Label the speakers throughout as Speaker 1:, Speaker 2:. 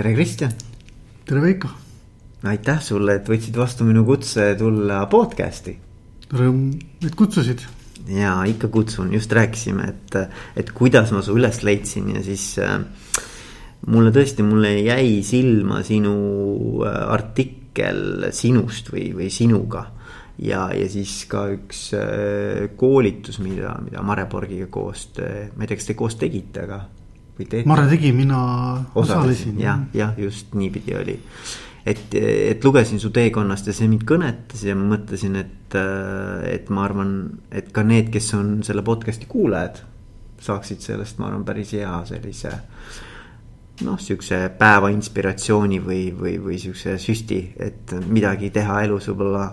Speaker 1: tere, Kristjan.
Speaker 2: tere, Veiko.
Speaker 1: aitäh sulle, et võtsid vastu minu kutse tulla podcast'i.
Speaker 2: Rõõm, et kutsusid.
Speaker 1: ja ikka kutsun, just rääkisime, et, et kuidas ma su üles leidsin ja siis äh, mulle tõesti, mulle jäi silma sinu äh, artikkel sinust või, või sinuga ja, ja siis ka üks äh, koolitus, mida, mida Mare Borgiga koos, ma ei tea, kas te koos tegite, aga
Speaker 2: või teete? Mare tegi, mina osalesin.
Speaker 1: jah, jah, just niipidi oli. et, et lugesin su teekonnast ja see mind kõnetas ja mõtlesin, et, et ma arvan, et ka need, kes on selle podcast'i kuulajad, saaksid sellest, ma arvan, päris hea sellise noh, sihukese päeva inspiratsiooni või, või, või sihukese süsti, et midagi teha elus võib-olla,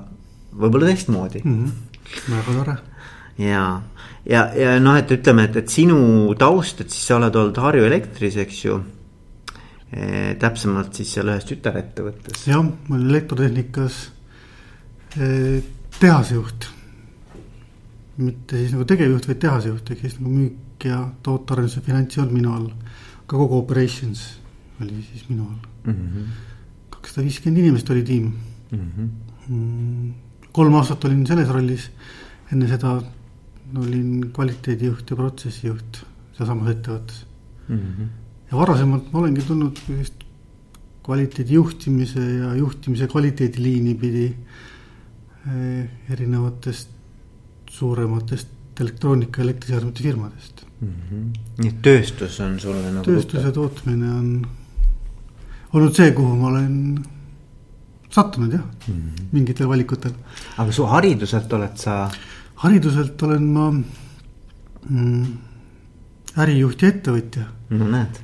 Speaker 1: võib-olla teistmoodi
Speaker 2: mm. -hmm. väga tore
Speaker 1: ja, ja, ja noh, et ütleme, et, et sinu taust, et siis sa oled olnud Harju Elektris, eks ju e,. täpsemalt siis seal ühes tütarettevõttes.
Speaker 2: jah, ma olin elektrotehnikas e, tehasejuht. mitte siis nagu tegevjuht, vaid tehasejuht, ehk siis nagu müük ja tootearenduse finants ei olnud minu all. ka kogu operations oli siis minu all -hmm.. kakssada viiskümmend inimest oli tiim mhm. mm. -hmm. kolm aastat olin selles rollis, enne seda olin kvaliteedijuht ja protsessijuht sealsamas ettevõttes mm. -hmm. ja varasemalt ma olengi tulnud sellist kvaliteedi juhtimise ja juhtimise kvaliteediliini pidi eh, erinevatest suurematest elektroonika elektriseadmete firmadest
Speaker 1: mm. -hmm. nii et tööstus on sulle nagu.
Speaker 2: tööstus ja tootmine on olnud see, kuhu ma olen sattunud jah mm, -hmm. mingitel valikutel.
Speaker 1: aga su hariduselt oled sa
Speaker 2: hariduselt olen ma mm, ärijuht ja ettevõtja.
Speaker 1: no näed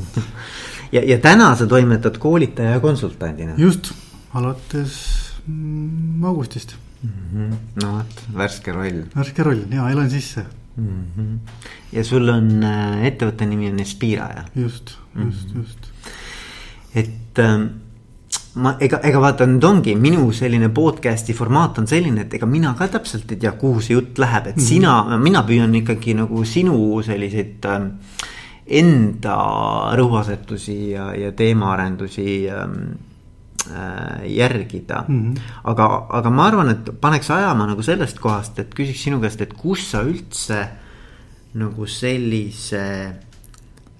Speaker 1: ja, ja täna sa toimetad koolitaja ja konsultandina.
Speaker 2: just, alates mm, augustist
Speaker 1: mm. -hmm. no vot, värske roll.
Speaker 2: värske roll ja elan sisse
Speaker 1: mm. -hmm. ja sul on äh, ettevõtte nimi on Espira ja.
Speaker 2: just, just mm, -hmm. just.
Speaker 1: et ähm, ma, ega, ega vaata nüüd ongi minu selline podcast'i formaat on selline, et ega mina ka täpselt ei tea, kuhu see jutt läheb, et mm -hmm. sina, mina püüan ikkagi nagu sinu selliseid äh, enda rõhuasetusi ja, ja teemaarendusi ähm, äh, järgida mm. -hmm. aga, aga ma arvan, et paneks ajama nagu sellest kohast, et küsiks sinu käest, et kus sa üldse nagu sellise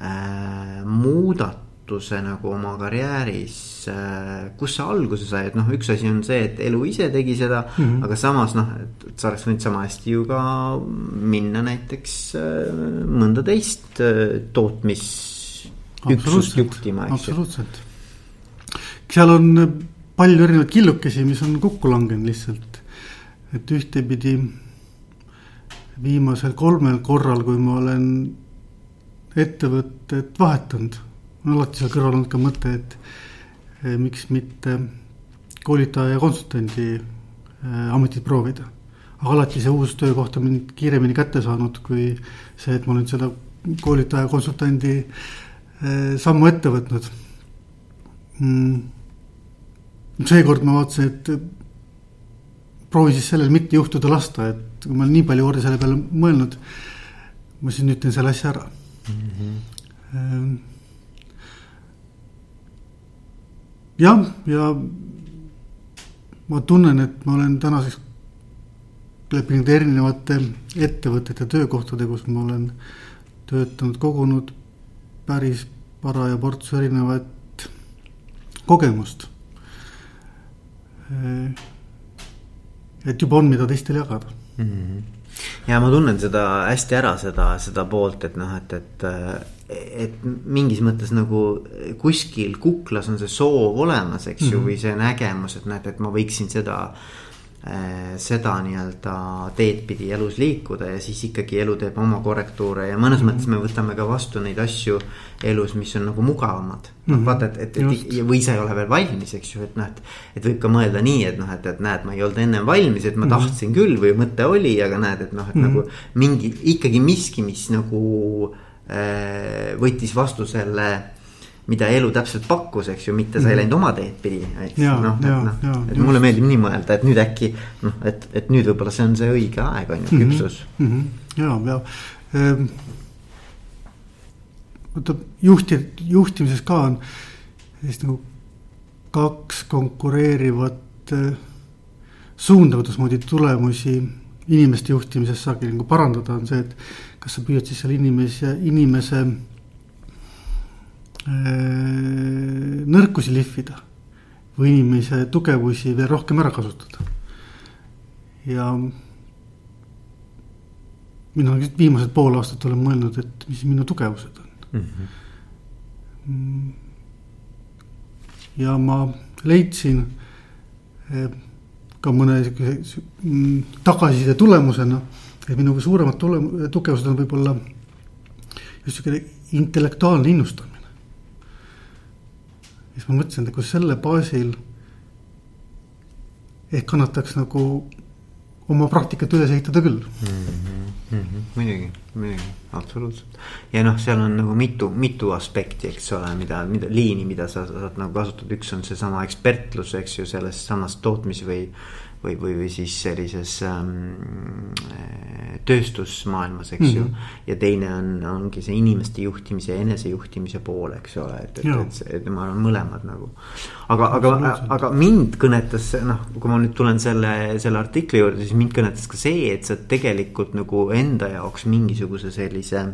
Speaker 1: äh, muudatuse muutuse nagu oma karjääris, äh, kus see alguse sai, et noh, üks asi on see, et elu ise tegi seda mm, -hmm. aga samas noh, et sa oleks võinud sama hästi ju ka minna näiteks äh, mõnda teist äh, tootmisüksust juhtima, eks
Speaker 2: ju. absoluutselt, seal on palju erinevaid killukesi, mis on kokku langenud lihtsalt, et ühtepidi viimasel kolmel korral, kui ma olen ettevõtet vahetanud on alati seal kõrval olnud ka mõte, et eh, miks mitte koolitaja ja konsultandi eh, ametit proovida. aga alati see uus töökoht on mind kiiremini kätte saanud, kui see, et ma olen seda koolitaja, konsultandi eh, sammu ette võtnud mm.. seekord ma vaatasin, et proovi siis sellel mitte juhtuda lasta, et kui ma olen nii palju kordi selle peale mõelnud, ma siis nüüd teen selle asja ära mm. -hmm jah, ja ma tunnen, et ma olen tänaseks leppinud erinevate ettevõtete töökohtade, kus ma olen töötanud, kogunud päris paraja portsu erinevat kogemust. et juba on, mida teistele jagada mm.
Speaker 1: -hmm. ja ma tunnen seda hästi ära, seda, seda poolt, et noh, et, et et mingis mõttes nagu kuskil kuklas on see soov olemas, eks ju mm, -hmm. või see nägemus, et näed, et ma võiksin seda äh,. seda nii-öelda teed pidi elus liikuda ja siis ikkagi elu teeb oma korrektuure ja mõnes mm -hmm. mõttes me võtame ka vastu neid asju elus, mis on nagu mugavamad mm. -hmm. noh, vaata, et, et, et või sa ei ole veel valmis, eks ju, et noh, et. et võib ka mõelda nii, et noh, et, et näed, ma ei olnud ennem valmis, et ma mm -hmm. tahtsin küll või mõte oli, aga näed, et noh, et mm -hmm. nagu mingi ikkagi miski, mis nagu Äh, võttis vastu selle, mida elu täpselt pakkus, eks ju, mitte sa ei mhm. läinud oma teed pidi. noh, et noh, et mulle meeldib nii mõelda, et nüüd äkki noh, et, et nüüd võib-olla see on see õige aeg, on ju, mhm. küpsus
Speaker 2: mm. -hmm. ja, ja ehm, vaata juhti, juhtimises ka on sellist nagu kaks konkureerivat äh, suunda, kuidasmoodi tulemusi inimeste juhtimises saagi nagu parandada, on see, et kas sa püüad siis seal inimese, inimese äh, nõrkusi lihvida või inimese tugevusi veel rohkem ära kasutada. ja mina viimased pool aastat olen mõelnud, et mis minu tugevused on mhm. mm. -hmm. ja ma leidsin eh, ka mõne siukese mm, tagasiside tulemusena, et minu suuremad tule-, tugevused on võib-olla just siukene intellektuaalne innustamine. siis ma mõtlesin, et kui selle baasil ehk kannataks nagu oma praktikat üles ehitada küll mm.
Speaker 1: -hmm, mm -hmm. muidugi, muidugi, absoluutselt. ja noh, seal on nagu mitu, mitu aspekti, eks ole, mida, mida liini, mida sa saad nagu kasutada, üks on seesama ekspertlus, eks ju, selles samas tootmis või või, või, või siis sellises ähm, tööstusmaailmas, eks mm -hmm. ju. Mhm. ja teine on, ongi see inimeste juhtimise ja enesejuhtimise pool, eks ole, et, et, et, et ma arvan mõlemad nagu. aga, aga, aga mind kõnetas noh, kui ma nüüd tulen selle, selle artikli juurde, siis mind kõnetas ka see, et sa tegelikult nagu enda jaoks mingisuguse sellise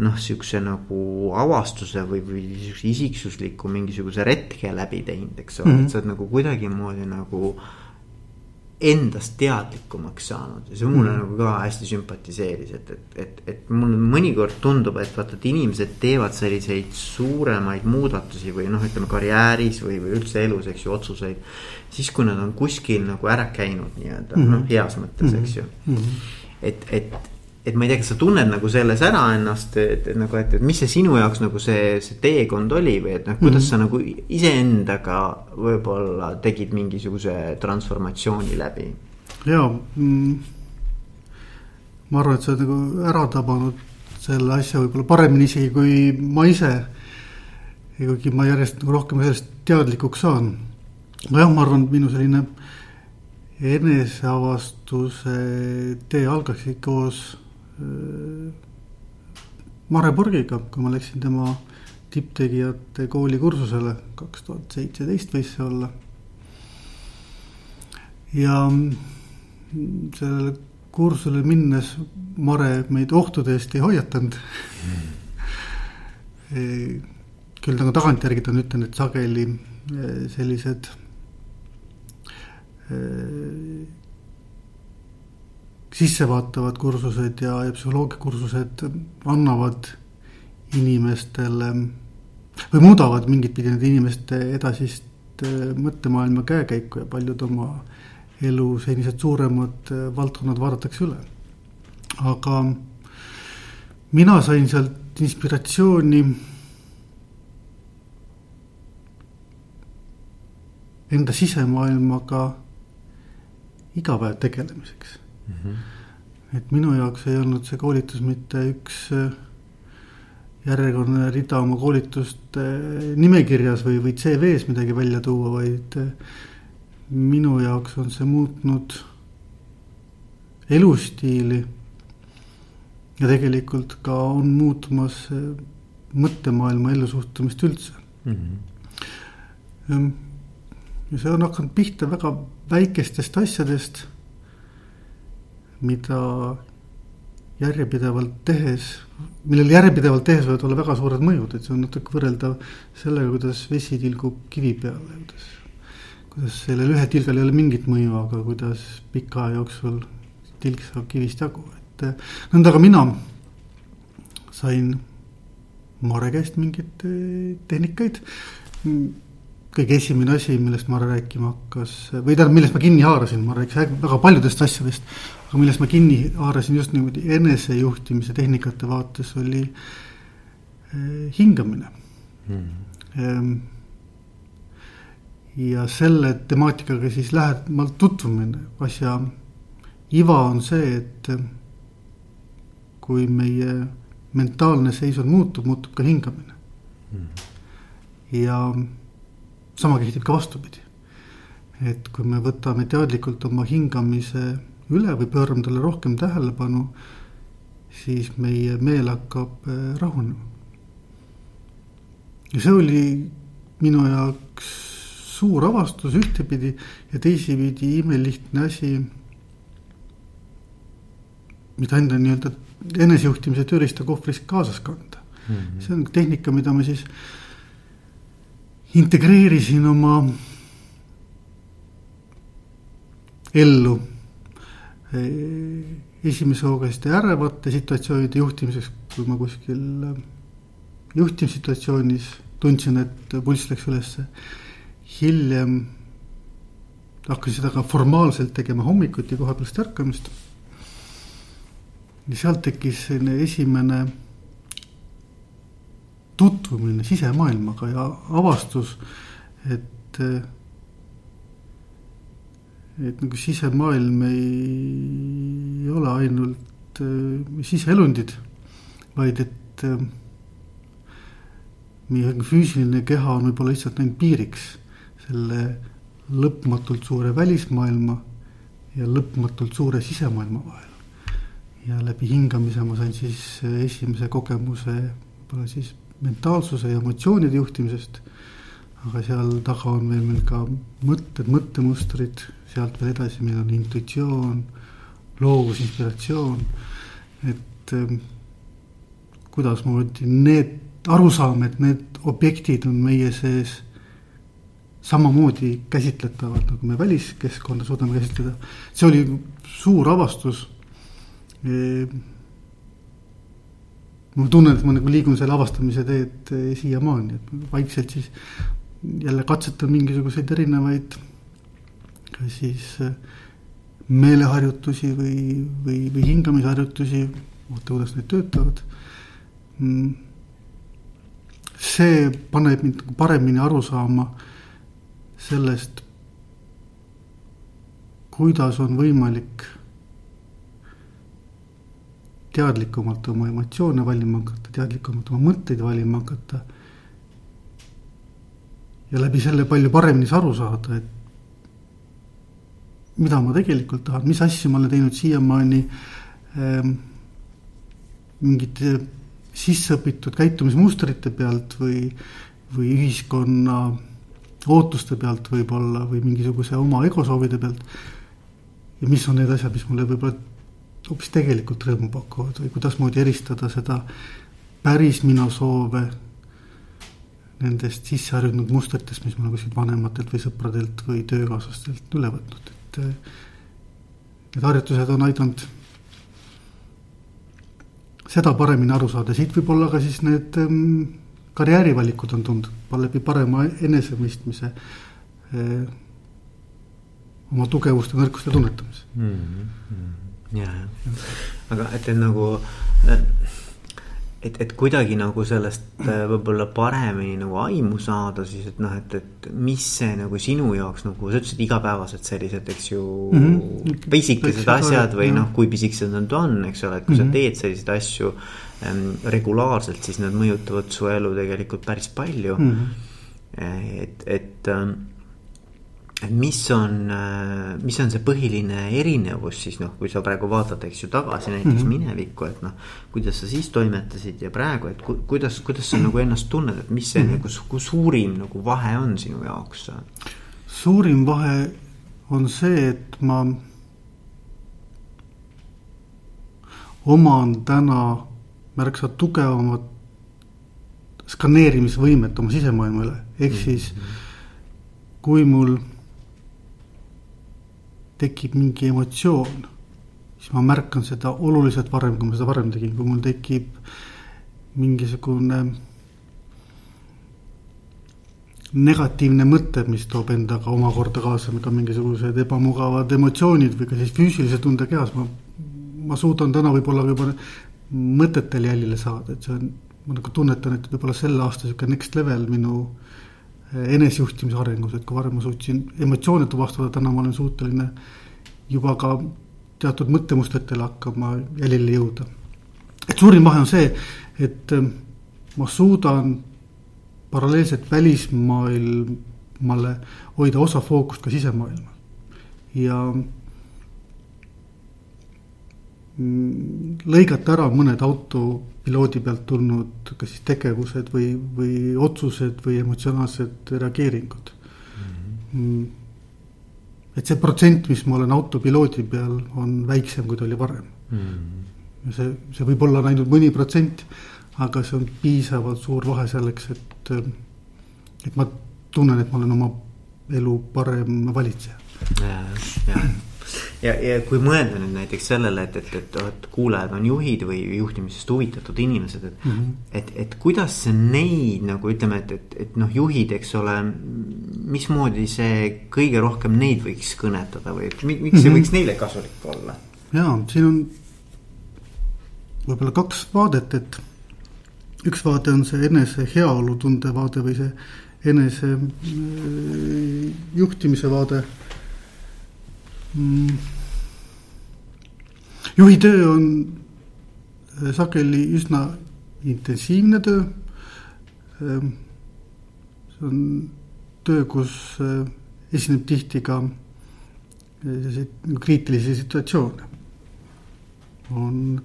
Speaker 1: noh, sihukese nagu avastuse või, või sihukese isiksusliku mingisuguse retke läbi teinud, eks ole mm, -hmm. et sa oled nagu kuidagimoodi nagu endast teadlikumaks saanud ja see mulle mm. nagu ka hästi sümpatiseeris, et, et, et, et mulle mõnikord tundub, et vaata, et inimesed teevad selliseid suuremaid muudatusi või noh, ütleme karjääris või, või üldse elus, eks ju, otsuseid. siis, kui nad on kuskil nagu ära käinud nii-öelda mm -hmm. noh, heas mõttes eks ju mm. -hmm. et, et et ma ei tea, kas sa tunned nagu selles ära ennast, et, et nagu, et, et mis see sinu jaoks nagu see, see teekond oli või et noh, kuidas mm -hmm. sa nagu iseendaga võib-olla tegid mingisuguse transformatsiooni läbi?
Speaker 2: ja mm, ma arvan, et sa oled nagu ära tabanud selle asja võib-olla paremini isegi kui ma ise. kuigi ma järjest nagu rohkem sellest teadlikuks saan. nojah, ma arvan, et minu selline eneseavastuse tee algaski koos Mare Purgiga, kui ma läksin tema tipptegijate kooli kursusele, kaks tuhat seitseteist võis see olla. ja sellele kursusele minnes Mare meid ohtude eest ei hoiatanud mm. küll nagu tagantjärgi ta on ütelnud, et sageli äh, sellised sissevaatavad kursused ja, ja psühholoogiakursused annavad inimestele või muudavad mingit pidi nende inimeste edasist äh, mõttemaailma käekäiku ja paljud oma elu senised suuremad äh, valdkonnad vaadatakse üle. aga mina sain sealt inspiratsiooni enda sisemaailmaga igapäev tegelemiseks mm. -hmm. et minu jaoks ei olnud see koolitus mitte üks äh, järjekordne rida oma koolituste nimekirjas või, või CV-s midagi välja tuua, vaid äh, minu jaoks on see muutnud elustiili. ja tegelikult ka on muutumas äh, mõttemaailma ellusuhtumist üldse mm. -hmm. ja see on hakanud pihta väga väikestest asjadest mida järjepidevalt tehes, millel järjepidevalt tehes võivad olla väga suured mõjud, et see on natuke võrreldav sellega, kuidas vesi tilgub kivi peale, kuidas. kuidas sellel ühe tilgal ei ole mingit mõju, aga kuidas pika aja jooksul tilk saab kivist jagu, et nõnda ka mina sain Mare käest mingeid eh, tehnikaid. kõige esimene asi, millest Mare rääkima hakkas või tähendab, millest ma kinni haarasin, ma rääkisin väga paljudest asjadest aga millest ma kinni haarasin just niimoodi enesejuhtimise tehnikate vaates oli eh, hingamine. Mm.. ja selle temaatikaga siis lähemalt tutvumine, asja iva on see, et kui meie mentaalne seisund muutub, muutub ka hingamine. Mm.. ja sama kehtib ka vastupidi. et kui me võtame teadlikult oma hingamise üle või pöörame talle rohkem tähelepanu, siis meie meel hakkab äh, rahunema. ja see oli minu jaoks suur avastus ühtepidi ja teisipidi imelihtne asi. mida enda nii-öelda enesejuhtimise tööriistakohvris kaasas kanda mm. -hmm. see on tehnika, mida ma siis integreerisin oma ellu esimese hooga selliste ärevate situatsioonide juhtimiseks, kui ma kuskil juhtimissituatsioonis tundsin, et pulss läks ülesse. hiljem hakkasin seda ka formaalselt tegema hommikuti koha pealst ärkamist. ja sealt tekkis selline esimene tutvumine sisemaailmaga ja avastus, et et nagu sisemaailm ei ole ainult äh, siseelundid, vaid et äh, meie füüsiline keha on võib-olla lihtsalt ainult piiriks selle lõpmatult suure välismaailma ja lõpmatult suure sisemaailma vahel. ja läbi hingamise ma sain siis äh, esimese kogemuse võib-olla siis mentaalsuse ja emotsioonide juhtimisest. Aga seal taga on veel meil ka mõtted, mõttemustrid sealt veel edasi meil on intuitsioon, loovus, inspiratsioon. et ähm, kuidasmoodi need arusaam, et need objektid on meie sees samamoodi käsitletavad, nagu me väliskeskkonda suudame käsitleda. see oli suur avastus. Ehm, ma tunnen, et ma nagu liigun selle avastamise teed eh, siiamaani, et vaikselt siis jälle katsetan mingisuguseid erinevaid siis äh, meeleharjutusi või, või, või hingamisharjutusi, vaata kuidas need töötavad. Mm. see paneb mind nagu paremini aru saama sellest, kuidas on võimalik teadlikumalt oma emotsioone valima hakata, teadlikumalt oma mõtteid valima hakata. Ja läbi selle palju paremini aru saada, et mida ma tegelikult tahan, mis asju ma olen teinud siiamaani ähm, mingite sisseõpitud käitumismustrite pealt või, või ühiskonna ootuste pealt võib-olla või mingisuguse oma egosoovide pealt. ja mis on need asjad, mis mulle võib-olla hoopis tegelikult rõõmu pakuvad või kuidasmoodi eristada seda päris mina soove nendest sisseharjunud mustritest, mis ma olen kuskilt vanematelt või sõpradelt või töökaaslastelt üle võtnud et äh, need harjutused on aidanud seda paremini aru saada, siit võib-olla ka siis need ähm, karjäärivalikud on tulnud läbi parema enesemõistmise äh,. oma tugevuste, nõrkuste tunnetamise mm.
Speaker 1: -hmm. ja, ja, aga et, et nagu äh, et, et kuidagi nagu sellest äh, võib-olla paremini nagu aimu saada, siis et noh, et, et mis see nagu sinu jaoks nagu, sa ütlesid igapäevased sellised, eks ju mm. -hmm. pisikesed asjad või noh, kui pisikesed nad on, eks ole, et kui mm -hmm. sa teed selliseid asju ähm, regulaarselt, siis nad mõjutavad su elu tegelikult päris palju mm. -hmm. et, et ähm, mis on, äh, mis on see põhiline erinevus siis noh, kui sa praegu vaatad, eks ju, tagasi näiteks mm -hmm. minevikku, et noh. kuidas sa siis toimetasid ja praegu, et ku, kuidas, kuidas sa nagu ennast tunned, et mis see mm -hmm. nagu suurim nagu vahe on sinu jaoks?
Speaker 2: suurim vahe on see, et ma oman täna märksa tugevamat skaneerimisvõimet oma sisemaailma üle, ehk siis mm -hmm. kui mul tekib mingi emotsioon, siis ma märkan seda oluliselt varem, kui ma seda varem tegin, kui mul tekib mingisugune negatiivne mõte, mis toob endaga omakorda kaasa ka mingisugused ebamugavad emotsioonid või ka siis füüsilise tunde kehas, ma, ma suudan täna võib-olla juba mõtetel jälile saada, et see on, ma nagu tunnetan, et võib-olla selle aasta sihuke next level minu äh, enesejuhtimise arengus, et kui varem ma suutsin emotsioone tuvastada, täna ma olen suuteline juba ka teatud mõttemustritele hakkama jälile jõuda. et suurim vahe on see, et ähm, ma suudan paralleelselt välismaailmale hoida osa fookust ka sisemaailmal ja lõigata ära mõned autopiloodi pealt tulnud kas siis tegevused või, või otsused või emotsionaalsed reageeringud mm. -hmm. et see protsent, mis ma olen autopiloodi peal, on väiksem, kui ta oli varem mm. -hmm. see, see võib olla ainult mõni protsent, aga see on piisavalt suur vahe selleks, et, et ma tunnen, et ma olen oma elu parem valitseja.
Speaker 1: ja, ja ja, ja kui mõelda nüüd näiteks sellele, et, et, et, et kuulajad on juhid või juhtimisest huvitatud inimesed, et mm. -hmm. et, et kuidas see neid nagu ütleme, et, et, et noh, juhid, eks ole. mismoodi see kõige rohkem neid võiks kõnetada või miks mm -hmm. see mhm. võiks neile kasulik olla?
Speaker 2: ja siin on võib-olla kaks vaadet, et üks vaade on see enese heaolutunde vaade või see enese äh, juhtimise vaade Mm. Juhi töö on äh, sageli üsna intensiivne töö. Ähm, see on töö, kus äh, esineb tihti ka äh, selliseid kriitilisi situatsioone. on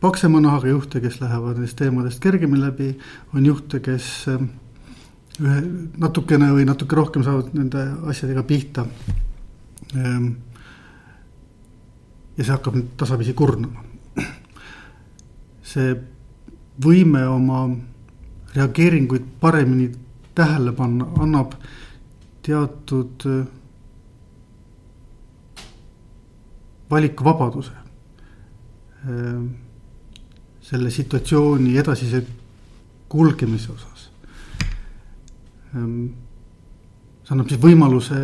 Speaker 2: paksema nahaga juhte, kes lähevad nendest teemadest kergemini läbi, on juhte, kes ühe natukene või natuke rohkem saavad nende asjadega pihta ähm, ja see hakkab nüüd tasapisi kurnama. see võime oma reageeringuid paremini tähele panna annab teatud äh, valikuvabaduse äh, selle situatsiooni edasise kulgemise osas. Ähm, see annab siis võimaluse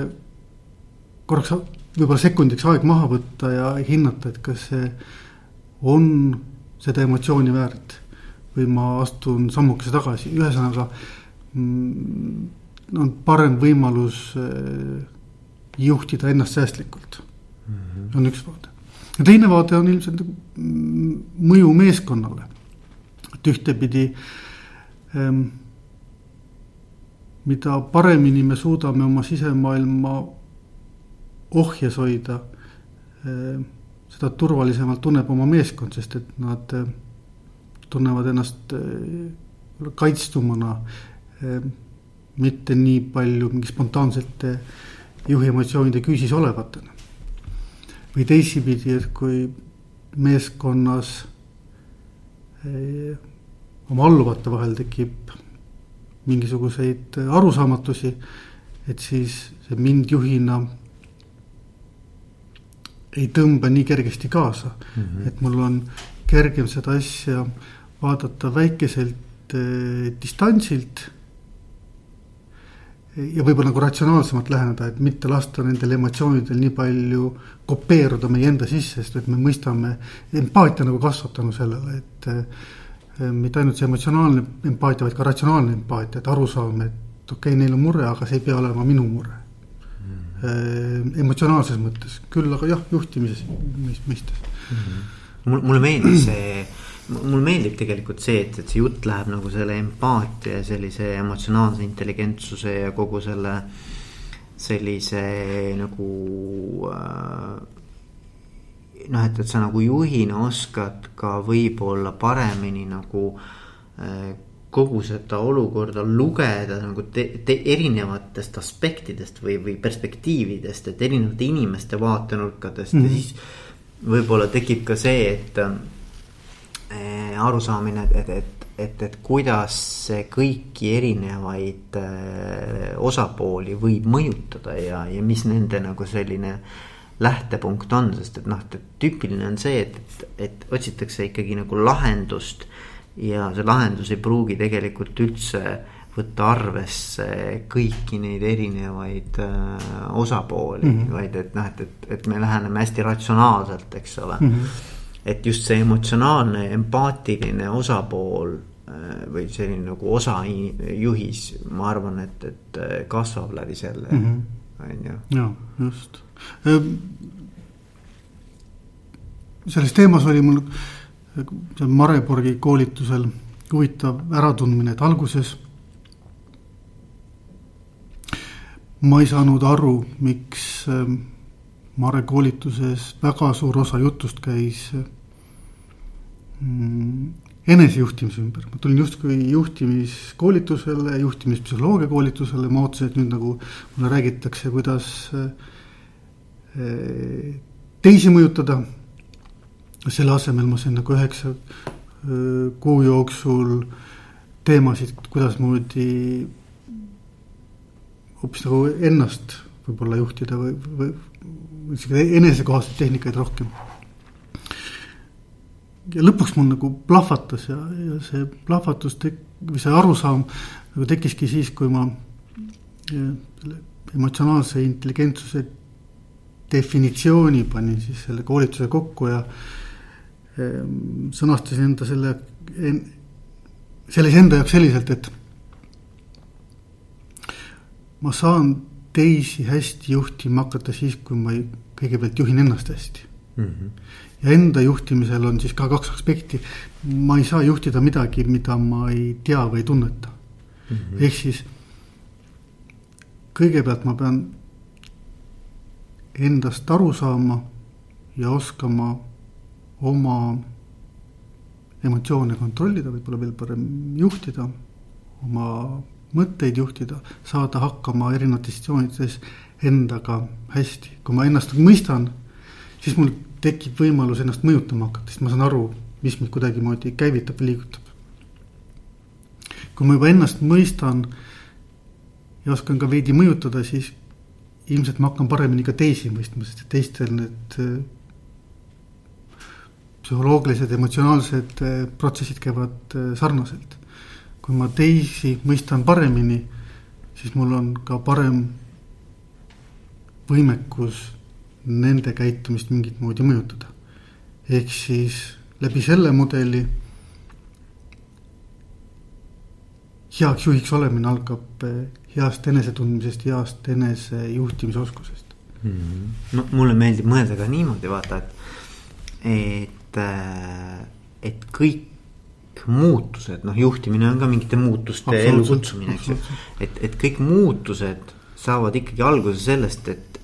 Speaker 2: korraks võib-olla sekundiks aeg maha võtta ja hinnata, et kas see on seda emotsiooni väärt. või ma astun sammukese tagasi, ühesõnaga mm, on parem võimalus äh, juhtida ennast säästlikult mm. -hmm. on üks vaade. ja teine vaade on ilmselt mm, mõju meeskonnale. et ühtepidi ähm, mida paremini me suudame oma sisemaailma ohjes hoida, eh, seda turvalisemalt tunneb oma meeskond, sest et nad eh, tunnevad ennast eh, kaitstumana. mitte nii palju mingi spontaansete juhi emotsioonide küüsis olevatena. või teisipidi, et kui meeskonnas oma alluvate vahel tekib mingisuguseid arusaamatusi, et siis see mind juhina ei tõmba nii kergesti kaasa mm. -hmm. et mul on kergem seda asja vaadata väikeselt eh, distantsilt. ja võib-olla nagu ratsionaalsemalt läheneda, et mitte lasta nendel emotsioonidel nii palju kopeeruda meie enda sisse, sest et me mõistame, empaatia nagu kasvab tänu sellele, et eh, mitte ainult see emotsionaalne empaatia, vaid ka ratsionaalne empaatia, et aru saame, et okei okay,, neil on mure, aga see ei pea olema minu mure emotsionaalses mõttes, küll aga jah, juhtimises mõistes mm.
Speaker 1: -hmm. mul, mulle meeldib see, mulle meeldib tegelikult see, et, et see jutt läheb nagu selle empaatia ja sellise emotsionaalse intelligentsuse ja kogu selle sellise nagu äh, noh, et, et sa nagu juhina oskad ka võib-olla paremini nagu äh, kogu seda olukorda lugeda nagu te, te, erinevatest aspektidest või, või perspektiividest, et erinevate inimeste vaatenurkadest mm -hmm. ja mhm. siis võib-olla tekib ka see, et äh, arusaamine, et, et, et, et kuidas see kõiki erinevaid äh, osapooli võib mõjutada ja, ja mis nende nagu selline lähtepunkt on, sest et noh, tüüpiline on see, et, et, et otsitakse ikkagi nagu lahendust ja see lahendus ei pruugi tegelikult üldse võtta arvesse kõiki neid erinevaid äh, osapooli mm, -hmm. vaid et noh, et, et, et me läheneme hästi ratsionaalselt, eks ole mm. -hmm. et just see emotsionaalne, empaatiline osapool äh, või selline nagu osajuhis, ma arvan, et, et äh, kasvab läbi selle, mhm. on ju.
Speaker 2: ja, just. Ehm, selles teemas oli mul seal Mareborgi koolitusel huvitav äratundmine, et alguses ma ei saanud aru, miks ähm, Mare koolituses väga suur osa jutust käis äh, mm, enesejuhtimise ümber, ma tulin justkui juhtimiskoolitusele, juhtimispsühholoogia koolitusele, ma ootasin, et nüüd nagu mulle räägitakse, kuidas eh, teisi mõjutada. Selle asemel ma sain nagu üheksa kuu jooksul teemasid, kuidasmoodi hoopis nagu ennast võib-olla juhtida või, või, või sihuke enesekohaseid tehnikaid rohkem. Ja lõpuks mul nagu plahvatas ja, ja see plahvatus tek-, või see arusaam nagu tekkiski siis, kui ma selle emotsionaalse intelligentsuse definitsiooni panin siis selle koolituse kokku ja sõnastasin enda selle, selles enda jaoks selliselt, et ma saan teisi hästi juhtima hakata siis, kui ma kõigepealt juhin ennast hästi mm. -hmm ja enda juhtimisel on siis ka kaks aspekti. ma ei saa juhtida midagi, mida ma ei tea või tunneta mm -hmm.. ehk siis kõigepealt ma pean endast aru saama ja oskama oma emotsioone kontrollida, võib-olla veel parem juhtida, oma mõtteid juhtida, saada hakkama erinevates situatsioonides endaga hästi. kui ma ennast mõistan, siis mul tekib võimalus ennast mõjutama hakata, sest ma saan aru, mis mind kuidagimoodi käivitab või liigutab. kui ma juba ennast mõistan ja oskan ka veidi mõjutada, siis ilmselt ma hakkan paremini ka teisi mõistma, sest teistel need psühholoogilised, emotsionaalsed äh, protsessid käivad äh, sarnaselt. kui ma teisi mõistan paremini, siis mul on ka parem võimekus nende käitumist mingit moodi mõjutada. ehk siis läbi selle mudeli heaks juhiks olemine algab eh, heast enesetundmisest, heast enesejuhtimisoskusest
Speaker 1: mm. -hmm. no mulle meeldib mõelda ka niimoodi, vaata, et, et, et kõik muutused, noh, juhtimine on ka mingite muutuste ellukutsumine, eks ju. et, et kõik muutused saavad ikkagi alguse sellest, et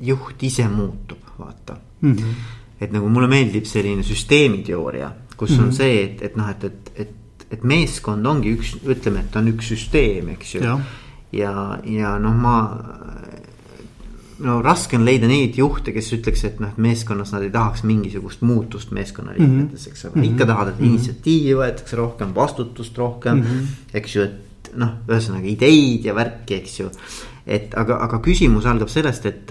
Speaker 1: juht ise muutub, vaata mm. -hmm. et nagu mulle meeldib selline süsteemiteooria, kus mm -hmm. on mhm. see, et, et noh, et, et, et, et meeskond ongi üks, ütleme, et on üks süsteem, eks ju. ja, ja, ja noh, ma no raske on leida neid juhte, kes ütleks, et noh, et meeskonnas nad ei tahaks mingisugust muutust meeskonnaliikmetes, eks ole mm -hmm., ikka tahavad, et -hmm. initsiatiivi võetakse rohkem, vastutust rohkem mm, -hmm. eks ju, et noh, ühesõnaga ideid ja värki, eks ju. et aga, aga küsimus algab sellest, et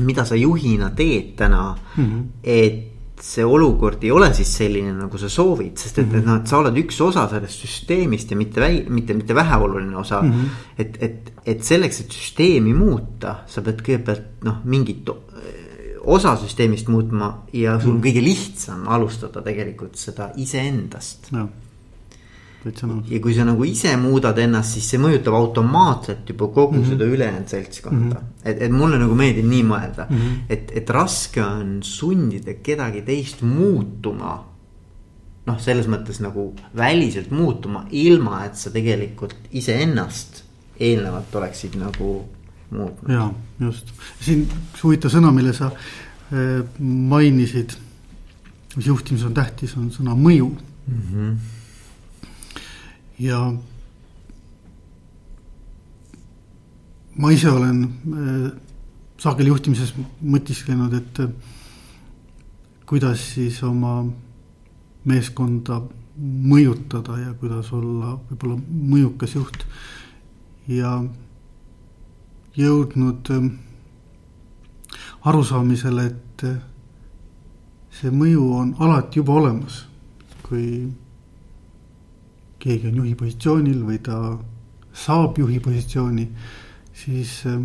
Speaker 1: mida sa juhina teed täna mm, -hmm. et see olukord ei ole siis selline, nagu sa soovid, sest et et noh, et sa oled üks osa sellest süsteemist ja mitte väi-, mitte, mitte väheoluline osa mm. -hmm. et, et, et selleks, et süsteemi muuta, sa pead kõigepealt noh, mingit osa süsteemist muutma ja sul on mm -hmm. kõige lihtsam alustada tegelikult seda iseendast no ja kui sa nagu ise muudad ennast, siis see mõjutab automaatselt juba kogu mm -hmm. seda ülejäänud seltskonda mm. -hmm. et, et mulle nagu meeldib nii mõelda mm, -hmm. et, et raske on sundida kedagi teist muutuma. noh, selles mõttes nagu väliselt muutuma, ilma et sa tegelikult iseennast eelnevalt oleksid nagu muutnud.
Speaker 2: ja just, siin üks huvitav sõna, mille sa äh, mainisid, mis juhtimises on tähtis, on sõna mõju mm. -hmm ja ma ise olen äh, sageli juhtimises mõtisklenud, et äh, kuidas siis oma meeskonda mõjutada ja kuidas olla võib-olla mõjukas juht. ja jõudnud äh, arusaamisele, et see mõju on alati juba olemas, kui keegi on juhi positsioonil või ta saab juhi positsiooni, siis äh,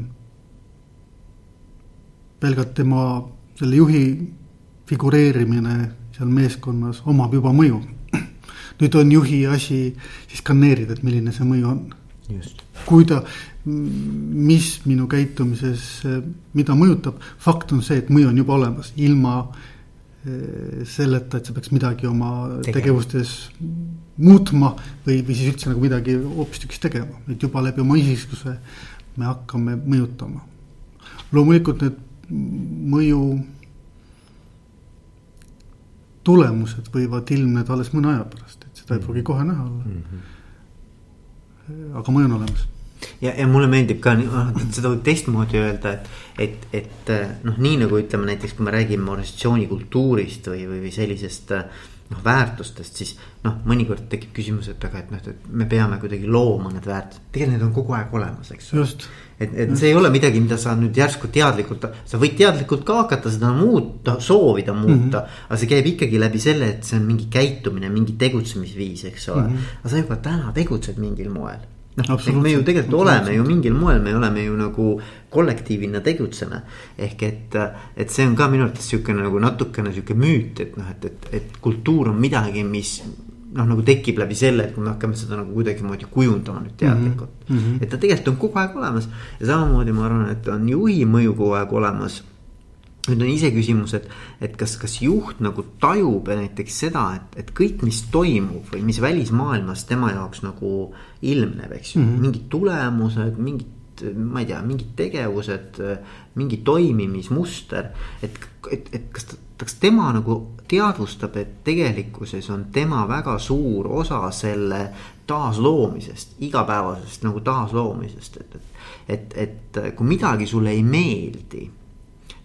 Speaker 2: pelgalt tema selle juhi figureerimine seal meeskonnas omab juba mõju. nüüd on juhi asi siis skaneerida, et milline see mõju on. kui ta, mis minu käitumises, äh, mida mõjutab, fakt on see, et mõju on juba olemas, ilma äh, selleta, et sa peaks midagi oma Tegema. tegevustes muutma või, või siis üldse nagu midagi hoopistükkis tegema, et juba läbi oma isiksuse me hakkame mõjutama. loomulikult need mõju tulemused võivad ilmneda alles mõne aja pärast, et seda ei pruugi kohe näha olla mm. -hmm. aga mõju on olemas
Speaker 1: ja, ja mulle meeldib ka et seda võib teistmoodi öelda, et, et, et noh, nii nagu ütleme näiteks, kui me räägime organisatsioonikultuurist või, või, või sellisest noh, väärtustest, siis noh, mõnikord tekib küsimus, et aga, et noh, et me peame kuidagi looma need väärtused, tegelikult need on kogu aeg olemas, eks.
Speaker 2: just
Speaker 1: et, et see ei ole midagi, mida sa nüüd järsku teadlikult, sa võid teadlikult ka hakata seda muuta, soovida muuta mm. -hmm. aga see käib ikkagi läbi selle, et see on mingi käitumine, mingi tegutsemisviis, eks ole mm. -hmm. aga sa juba täna tegutsed mingil moel. Noh, me ju tegelikult oleme ju mingil moel, me oleme ju nagu kollektiivina tegutseme. ehk et, et see on ka minu arvates sihukene nagu natukene sihuke müüt, et noh, et, et, et kultuur on midagi, mis noh, nagu tekib läbi selle, et kui me hakkame seda nagu kuidagimoodi kujundama nüüd teadlikult mm. -hmm. et ta tegelikult on kogu aeg olemas ja samamoodi ma arvan, et on juhi mõju kogu aeg olemas. Nüüd on iseküsimus, et, et kas, kas juht nagu tajub näiteks seda, et, et kõik, mis toimub või mis välismaailmas tema jaoks nagu ilmneb, eks ju mm -hmm., mingid tulemused, mingid ma ei tea, mingid tegevused, mingi toimimismuster, et, et, et kas ta kas tema nagu teadvustab, et tegelikkuses on tema väga suur osa selle taasloomisest, igapäevasest nagu taasloomisest, et, et. et, et kui midagi sulle ei meeldi,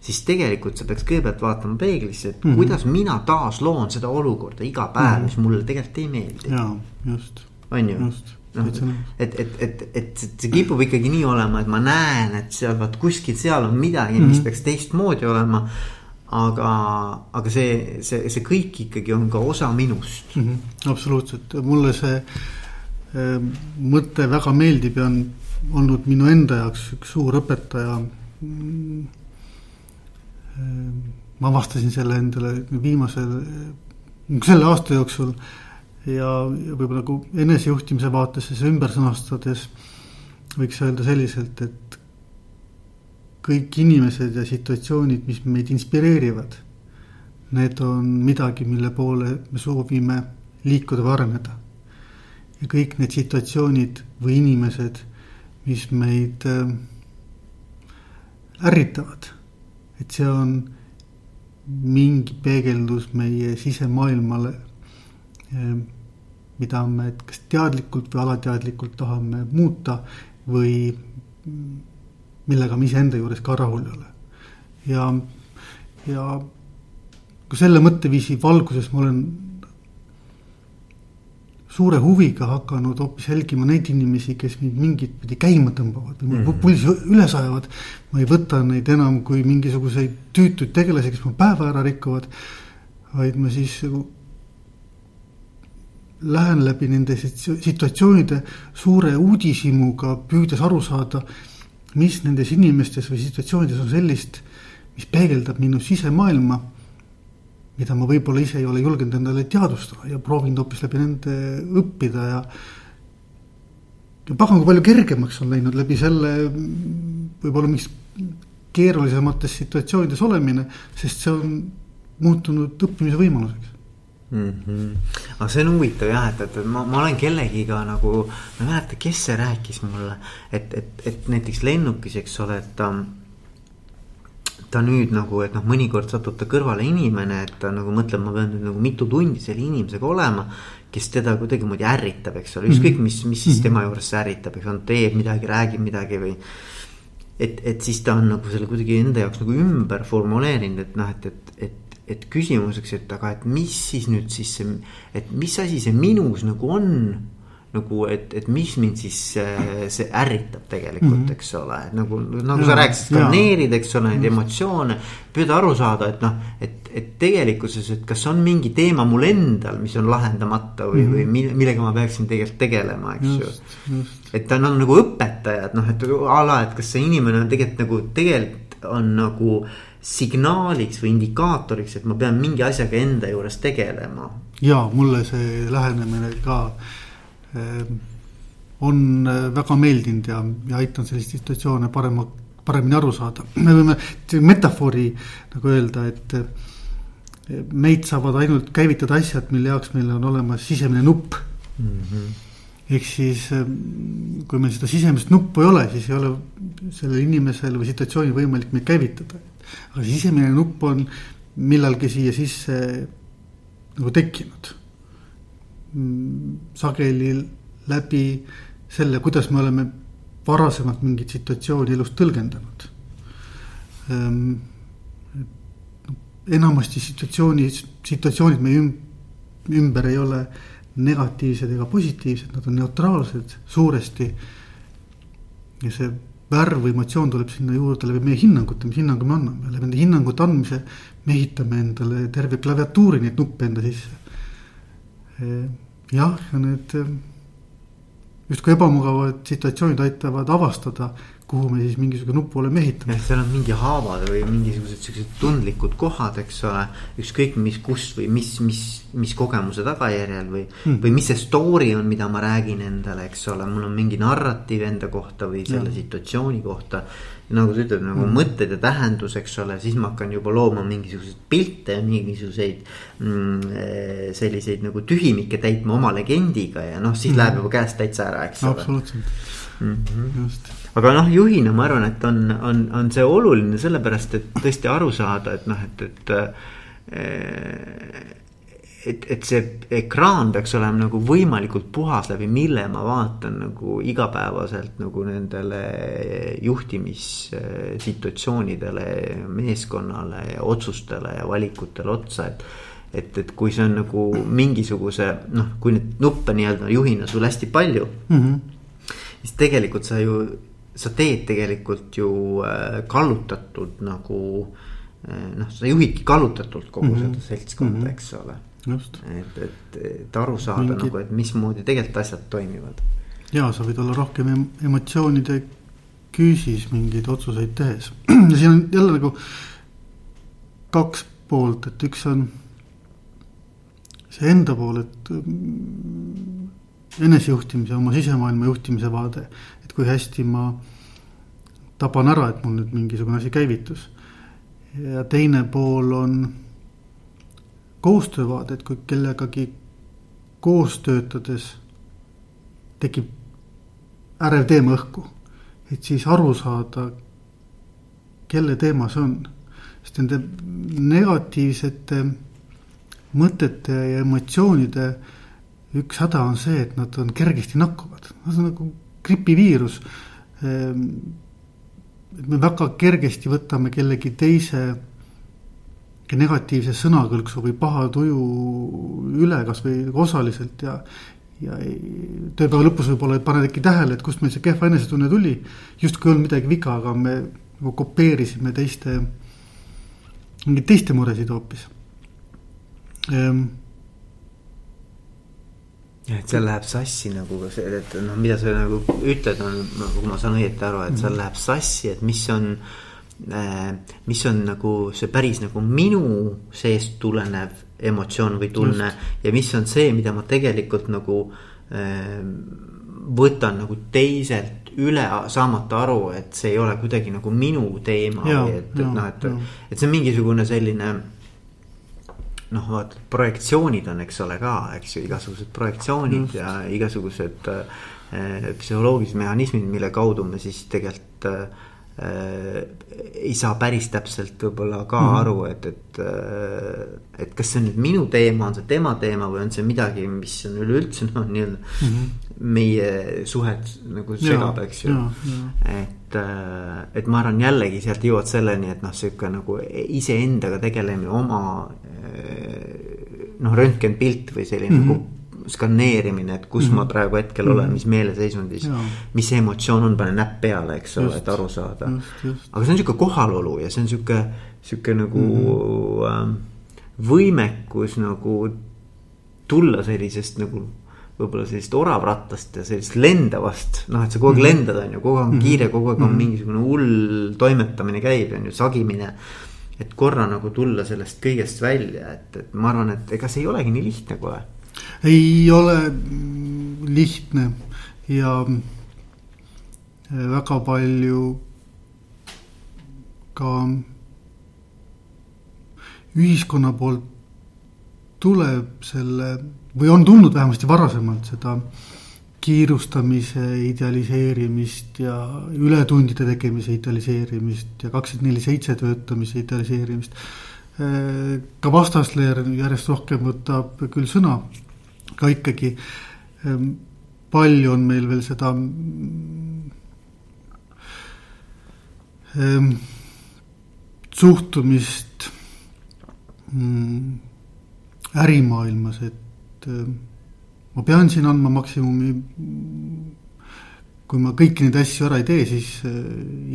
Speaker 1: siis tegelikult sa peaks kõigepealt vaatama peeglisse, et mm -hmm. kuidas mina taasloon seda olukorda iga päev mm, -hmm. mis mulle tegelikult ei meeldi.
Speaker 2: jaa, just.
Speaker 1: on ju? noh, et, et, et, et see kipub ikkagi nii olema, et ma näen, et seal vaat kuskil seal on midagi mm, -hmm. mis mhm. peaks teistmoodi olema aga, aga see, see, see kõik ikkagi on ka osa minust
Speaker 2: mm. -hmm, absoluutselt, mulle see äh, mõte väga meeldib ja on olnud minu enda jaoks üks suur õpetaja mm,. Ma avastasin selle endale viimasel, selle aasta jooksul ja, ja võib-olla nagu enesejuhtimise vaates siis ümber sõnastades võiks öelda selliselt, et kõik inimesed ja situatsioonid, mis meid inspireerivad, need on midagi, mille poole me soovime liikuda või areneda. ja kõik need situatsioonid või inimesed, mis meid äh, ärritavad, et see on mingi peegeldus meie sisemaailmale, äh, mida me kas teadlikult või alateadlikult tahame muuta või millega ma iseenda juures ka rahul ei ole. ja, ja ka selle mõtteviisi valguses ma olen suure huviga hakanud hoopis jälgima neid inimesi, kes mind mingit pidi käima tõmbavad või mul mm -hmm. pulsi üles ajavad. ma ei võta neid enam kui mingisuguseid tüütuid tegelasi, kes mu päeva ära rikuvad. vaid ma siis nagu lähen läbi nende situatsioonide suure uudishimuga, püüdes aru saada mis nendes inimestes või situatsioonides on sellist, mis peegeldab minu sisemaailma, mida ma võib-olla ise ei ole julgenud endale teadvustada ja proovinud hoopis läbi nende õppida ja. ja pagan, kui palju kergemaks on läinud läbi selle võib-olla mingis keerulisemates situatsioonides olemine, sest see on muutunud õppimise võimaluseks
Speaker 1: mm. -hmm. aga see on huvitav jah, et, et ma, ma olen kellegiga nagu, ma ei mäleta, kes see rääkis mulle, et, et, et näiteks lennukis, eks ole, et ta. Ta nüüd nagu, et noh, mõnikord satub ta kõrvale inimene, et ta nagu mõtleb, ma pean nüüd nagu mitu tundi selle inimesega olema. kes teda kuidagimoodi ärritab, eks ole, ükskõik mis, mis siis mhm. tema juures ärritab, eks on, teeb midagi, räägib midagi või et, et siis ta on nagu selle kuidagi enda jaoks nagu ümber formuleerinud, et noh, et, et, et et küsimuseks, et aga, et mis siis nüüd siis see, et mis asi see minus nagu on nagu, et, et mis mind siis see, see ärritab tegelikult mm, -hmm. eks ole, et nagu, nagu ja, sa rääkisid, skaneerida, eks ole, neid emotsioone. püüda aru saada, et noh, et, et tegelikkuses, et kas on mingi teema mul endal, mis on lahendamata või mm, -hmm. või millega ma peaksin tegelikult tegelema, eks just, ju. et ta on nagu õpetaja, et noh, et a la, et kas see inimene on tegelikult nagu, tegelikult on nagu signaaliks või indikaatoriks, et ma pean mingi asjaga enda juures tegelema.
Speaker 2: ja mulle see lähenemine ka on äh, väga meeldinud ja, ja aitanud selliseid situatsioone parema, paremini aru saada. me võime metafoori nagu öelda, et äh, meid saavad ainult käivitada asjad, mille jaoks meil on olemas sisemine nupp mm. -hmm ehk siis kui meil seda sisemist nuppu ei ole, siis ei ole sellel inimesel või situatsioonil võimalik meid käivitada aga sisemine nupp on millalgi siia sisse nagu tekkinud. Sageli läbi selle, kuidas me oleme varasemalt mingit situatsiooni elus tõlgendanud. Ehm, enamasti situatsioonid, situatsioonid meie ümber ei ole negatiivsed ega positiivsed, nad on neutraalsed suuresti. ja see värv või emotsioon tuleb sinna juurde läbi meie hinnangute, mis hinnangu me anname, läbi nende hinnangute andmise me ehitame endale terve klaviatuuri neid nuppe enda sisse. Jah, ja need justkui ebamugavad situatsioonid aitavad avastada kuhu me siis mingisuguse nupu oleme ehitanud.
Speaker 1: jah, seal on mingi haavad või mingisugused siuksed tundlikud kohad, eks ole. ükskõik mis, kus või mis, mis, mis kogemuse tagajärjel või hmm., või mis see story on, mida ma räägin endale, eks ole, mul on mingi narratiiv enda kohta või selle ja. situatsiooni kohta. Nagu sa ütled, nagu hmm. mõtted ja tähendus, eks ole, siis ma hakkan juba looma mingisuguseid pilte ja mingisuguseid mm, eh, selliseid nagu tühimikke täitma oma legendiga ja noh, siis hmm. läheb juba käest täitsa ära, eks
Speaker 2: ole. absoluutselt mm, -hmm.
Speaker 1: just aga noh, juhina ma arvan, et on, on, on see oluline sellepärast, et tõesti aru saada, et noh, et, et. Et, et see ekraan peaks olema nagu võimalikult puhas, läbi mille ma vaatan nagu igapäevaselt nagu nendele juhtimissituatsioonidele, meeskonnale ja otsustele ja valikutele otsa, et et, et kui see on nagu mingisuguse noh, kui neid nuppe nii-öelda juhina sul hästi palju mm. -hmm. siis tegelikult sa ju sa teed tegelikult ju äh, kallutatud nagu äh, noh, sa juhidki kallutatult kogu mm -hmm. seda seltskonda mm, -hmm. eks ole. Et, et, et aru saada Mingi... nagu, et mismoodi tegelikult asjad toimivad.
Speaker 2: ja sa võid olla rohkem em emotsioonide küüsis mingeid otsuseid tehes ja siin on jälle nagu kaks poolt, et üks on see enda pool, et mm, enesejuhtimise, oma sisemaailma juhtimise vaade et kui hästi ma taban ära, et mul nüüd mingisugune asi käivitus. ja teine pool on koostöövaade, et kui kellegagi koos töötades tekib ärev teema õhku, et siis aru saada, kelle teema see on. sest nende negatiivsete mõtete ja emotsioonide üks häda on see, et nad on kergesti nakkuvad, nad on nagu gripiviirus. Ehm, et me väga kergesti võtame kellegi teise negatiivse sõnakõlksu või paha tuju üle kasvõi osaliselt ja. ja tööpäeva lõpus võib-olla ei pane äkki tähele, et kust meil see kehva enesetunne tuli. justkui ei olnud midagi viga, aga me nagu kopeerisime teiste, mingeid teiste muresid hoopis ehm,
Speaker 1: et seal läheb sassi nagu see, et noh, mida sa nagu ütled, on, kui ma saan õieti aru, et seal läheb sassi, et mis on äh,. Mis on nagu see päris nagu minu seest tulenev emotsioon või tunne Just. ja mis on see, mida ma tegelikult nagu äh, võtan nagu teiselt üle saamata aru, et see ei ole kuidagi nagu minu teema ja, või et, et noh, et, et see on mingisugune selline noh, vaata projektsioonid on, eks ole ka, eks ju, igasugused projektsioonid mm. ja igasugused äh, psühholoogilised mehhanismid, mille kaudu me siis tegelikult äh, ei saa päris täpselt võib-olla ka mm. aru, et, et, äh, et kas see on nüüd minu teema, on see tema teema või on see midagi, mis on üleüldse noh, nii-öelda mm -hmm. meie suhet nagu segab, eks ju. et, äh, et ma arvan jällegi sealt jõuad selleni, et noh, sihuke nagu iseendaga tegelemine, oma noh, röntgenpilt või selline mm -hmm. nagu skaneerimine, et kus mm -hmm. ma praegu hetkel olen, mhm. mis meeleseisundis. mis emotsioon on, pane näpp peale, eks ole, et aru saada. aga see on sihuke kohalolu ja see on sihuke, sihuke nagu mm -hmm. võimekus nagu tulla sellisest nagu võib-olla sellisest oravrattast ja sellisest lendavast, noh, et sa kogu aeg mm -hmm. lendad, on ju, kogu aeg on kiire, kogu aeg on mm -hmm. mingisugune hull toimetamine käib, on ju, sagimine et korra nagu tulla sellest kõigest välja, et, et ma arvan, et ega see ei olegi nii lihtne kohe.
Speaker 2: Ei ole lihtne ja äh, väga palju ka ühiskonna poolt tuleb selle või on tulnud vähemasti varasemalt seda kiirustamise idealiseerimist ja ületundide tegemise idealiseerimist ja kakskümmend neli seitse töötamise idealiseerimist. Ka vastasleer järjest rohkem võtab küll sõna, aga ikkagi ähm, palju on meil veel seda ähm, suhtumist mm, ärimaailmas, et ähm, ma pean siin andma maksimumi. kui ma kõiki neid asju ära ei tee, siis äh,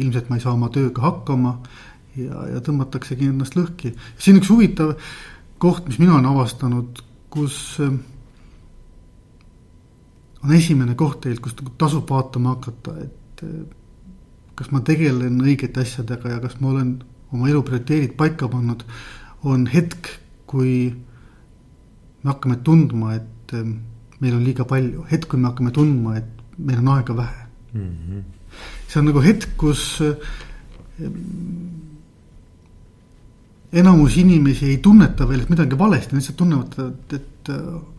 Speaker 2: ilmselt ma ei saa oma tööga hakkama ja, ja tõmmataksegi ennast lõhki. siin üks huvitav koht, mis mina olen avastanud, kus äh, on esimene koht tegelikult, kus nagu tasub vaatama hakata, et äh, kas ma tegelen õigete asjadega ja kas ma olen oma elu prioriteedid paika pannud, on hetk, kui me hakkame tundma, et äh, meil on liiga palju, hetk, kui me hakkame tundma, et meil on aega vähe mm. -hmm. see on nagu hetk, kus enamus inimesi ei tunneta veel, et midagi valesti, nad lihtsalt tunnevad, et, et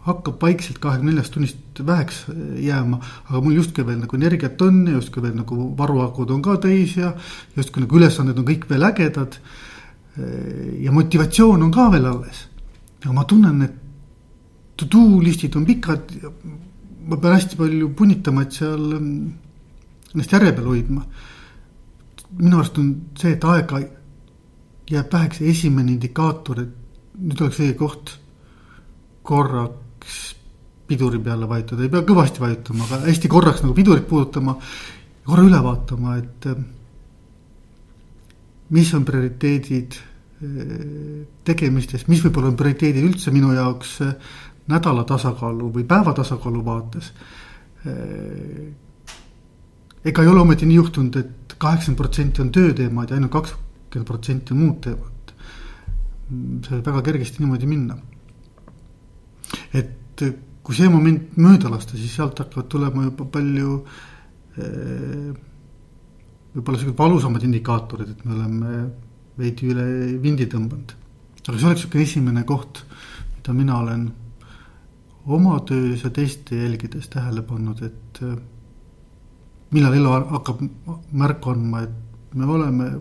Speaker 2: hakkab vaikselt kahekümne neljast tunnist väheks äh, jääma. aga mul justkui veel nagu energiat on ja justkui veel nagu varuakud on ka täis ja justkui nagu ülesanded on kõik veel ägedad. Ja motivatsioon on ka veel alles. aga ma tunnen, et to do listid on pikad ma pean hästi palju punitama, et seal ennast järje peal hoidma. minu arust on see, et aega jääb väheks esimene indikaator, et nüüd oleks õige koht korraks piduri peale vajutada, ei pea kõvasti vajutama, aga hästi korraks nagu pidurit puudutama. korra üle vaatama, et eh, mis on prioriteedid eh, tegemistes, mis võib-olla on prioriteedid üldse minu jaoks eh, nädala tasakaalu või päeva tasakaalu vaates. ega ei ole ometi nii juhtunud et, et kaheksakümmend protsenti on tööteemad ja ainult kaks kakskümmend protsenti muud teevad. see võib väga kergesti niimoodi minna. et kui see moment mööda lasta, siis sealt hakkavad tulema juba palju eh, võib-olla siuksed valusamad indikaatorid, et me oleme veidi üle vindi tõmmanud. aga see oleks sihuke esimene koht, mida mina olen oma töös ja teiste jälgides tähele pannud, et eh, millal elu hakkab märku andma, et me oleme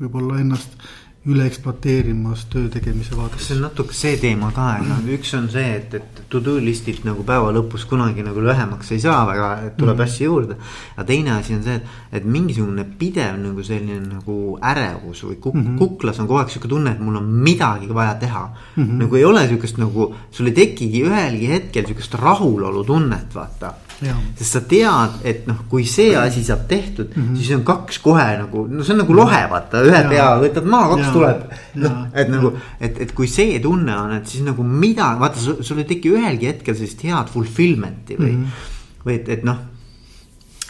Speaker 2: võib-olla ennast üle ekspluateerimas töö tegemise vaates.
Speaker 1: see on natuke see teema ka, et noh, üks on see, et, et to do list'ilt nagu päeva lõpus kunagi nagu lühemaks ei saa väga, et tuleb mm. asju juurde. aga teine asi on see, et, et mingisugune pidev nagu selline nagu ärevus või kuk, mm -hmm. kuklas on kogu aeg sihuke tunne, et mul on midagi vaja teha mm. -hmm. nagu ei ole sihukest nagu, sul ei tekigi ühelgi hetkel sihukest rahulolu tunnet, vaata sest sa tead, et noh, kui see asi saab tehtud mm, -hmm. siis on kaks kohe nagu, no see on nagu lohe, vaata, ühe ja. pea võtad maha, kaks ja. tuleb. noh, et nagu, et, et kui see tunne on, et siis nagu mida, vaata, sul ei teki ühelgi hetkel sellist head fulfillment'i või mm, -hmm. või et, et noh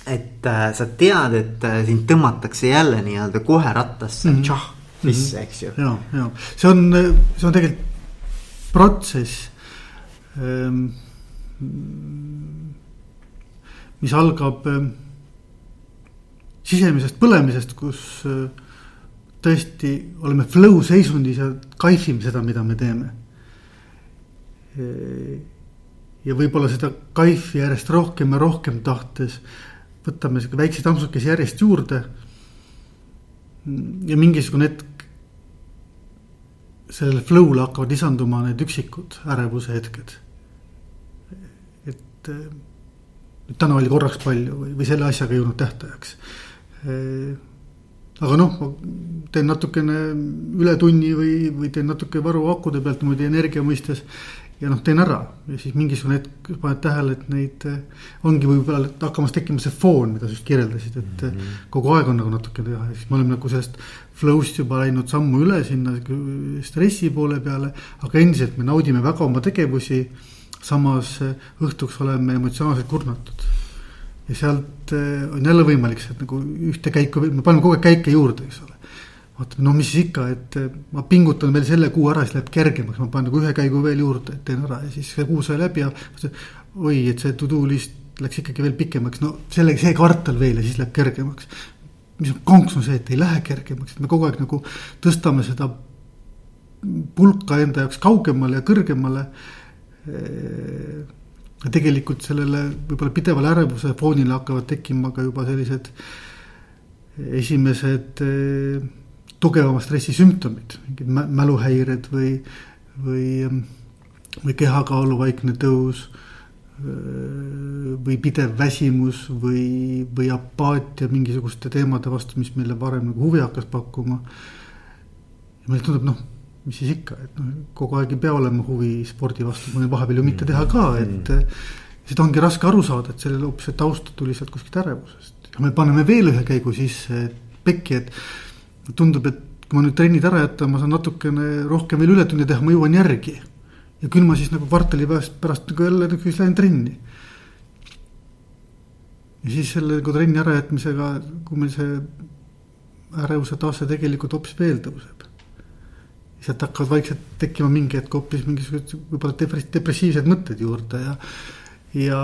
Speaker 1: et äh, sa tead, et äh, sind tõmmatakse jälle nii-öelda kohe rattasse mm, -hmm. tšah, sisse, eks ju.
Speaker 2: ja, ja see on, see on tegelikult protsess ähm, mis algab äh, sisemisest põlemisest, kus äh, tõesti oleme flow seisundis ja kaifime seda, mida me teeme. Äh, ja võib-olla seda kaifi järjest rohkem ja rohkem tahtes võtame sihuke väikseid ampsukesi järjest juurde. ja mingisugune hetk sellele flow'le hakkavad lisanduma need üksikud ärevuse hetked. et täna oli korraks palju või, või selle asjaga ei jõudnud tähtajaks. aga noh, teen natukene ületunni või, või teen natuke varu akude pealt niimoodi energia mõistes. ja noh, teen ära ja siis mingisugune hetk paned tähele, et neid ongi võib-olla hakkamas tekkima see foon, mida sa just kirjeldasid, et mm -hmm. kogu aeg on nagu natuke teha ja siis me oleme nagu sellest flow'st juba läinud sammu üle sinna stressi poole peale. aga endiselt me naudime väga oma tegevusi samas õhtuks oleme emotsionaalselt kurnatud. ja sealt eh, on jälle võimalik sealt nagu ühte käiku, me paneme kogu aeg käike juurde, eks ole. vaatame, no mis siis ikka, et eh, ma pingutan veel selle kuu ära, siis läheb kergemaks, ma panen nagu ühe käigu veel juurde, teen ära ja siis see kuu sai läbi ja. oi, et see to do list läks ikkagi veel pikemaks, no selle, see kvartal veel ja siis läheb kergemaks. mis on konks on see, et ei lähe kergemaks, et me kogu aeg nagu tõstame seda pulka enda jaoks kaugemale ja kõrgemale tegelikult sellele võib-olla pidevale ärevuse foonile hakkavad tekkima ka juba sellised esimesed tugevama stressi sümptomid, mingid mäluhäired või, või, või kehakaalu vaikne tõus või pidev väsimus või, või apaatia mingisuguste teemade vastu, mis meile varem nagu huvi hakkas pakkuma. ja meile tundub, noh, mis siis ikka, et noh, kogu aeg ei pea olema huvi spordi vastu, mõne vahepeal ju mitte teha ka, et mm. seda ongi raske aru saada, et sellel hoopis see taust tuli sealt kuskilt ärevusest. ja me paneme veel ühe käigu sisse pekki, et tundub, et kui ma nüüd trennid ära jätan, ma saan natukene rohkem veel ületunde teha, ma jõuan järgi ja küll ma siis nagu kvartali pärast, pärast nagu jälle nagu siis lähen trenni. ja siis selle nagu trenni ärajätmisega, kui meil see ärevuse tase tegelikult hoopis veel tõuseb. Sealt hakkavad vaikselt tekkima mingi hetk hoopis mingisugused võib-olla depressiivsed mõtted juurde ja, ja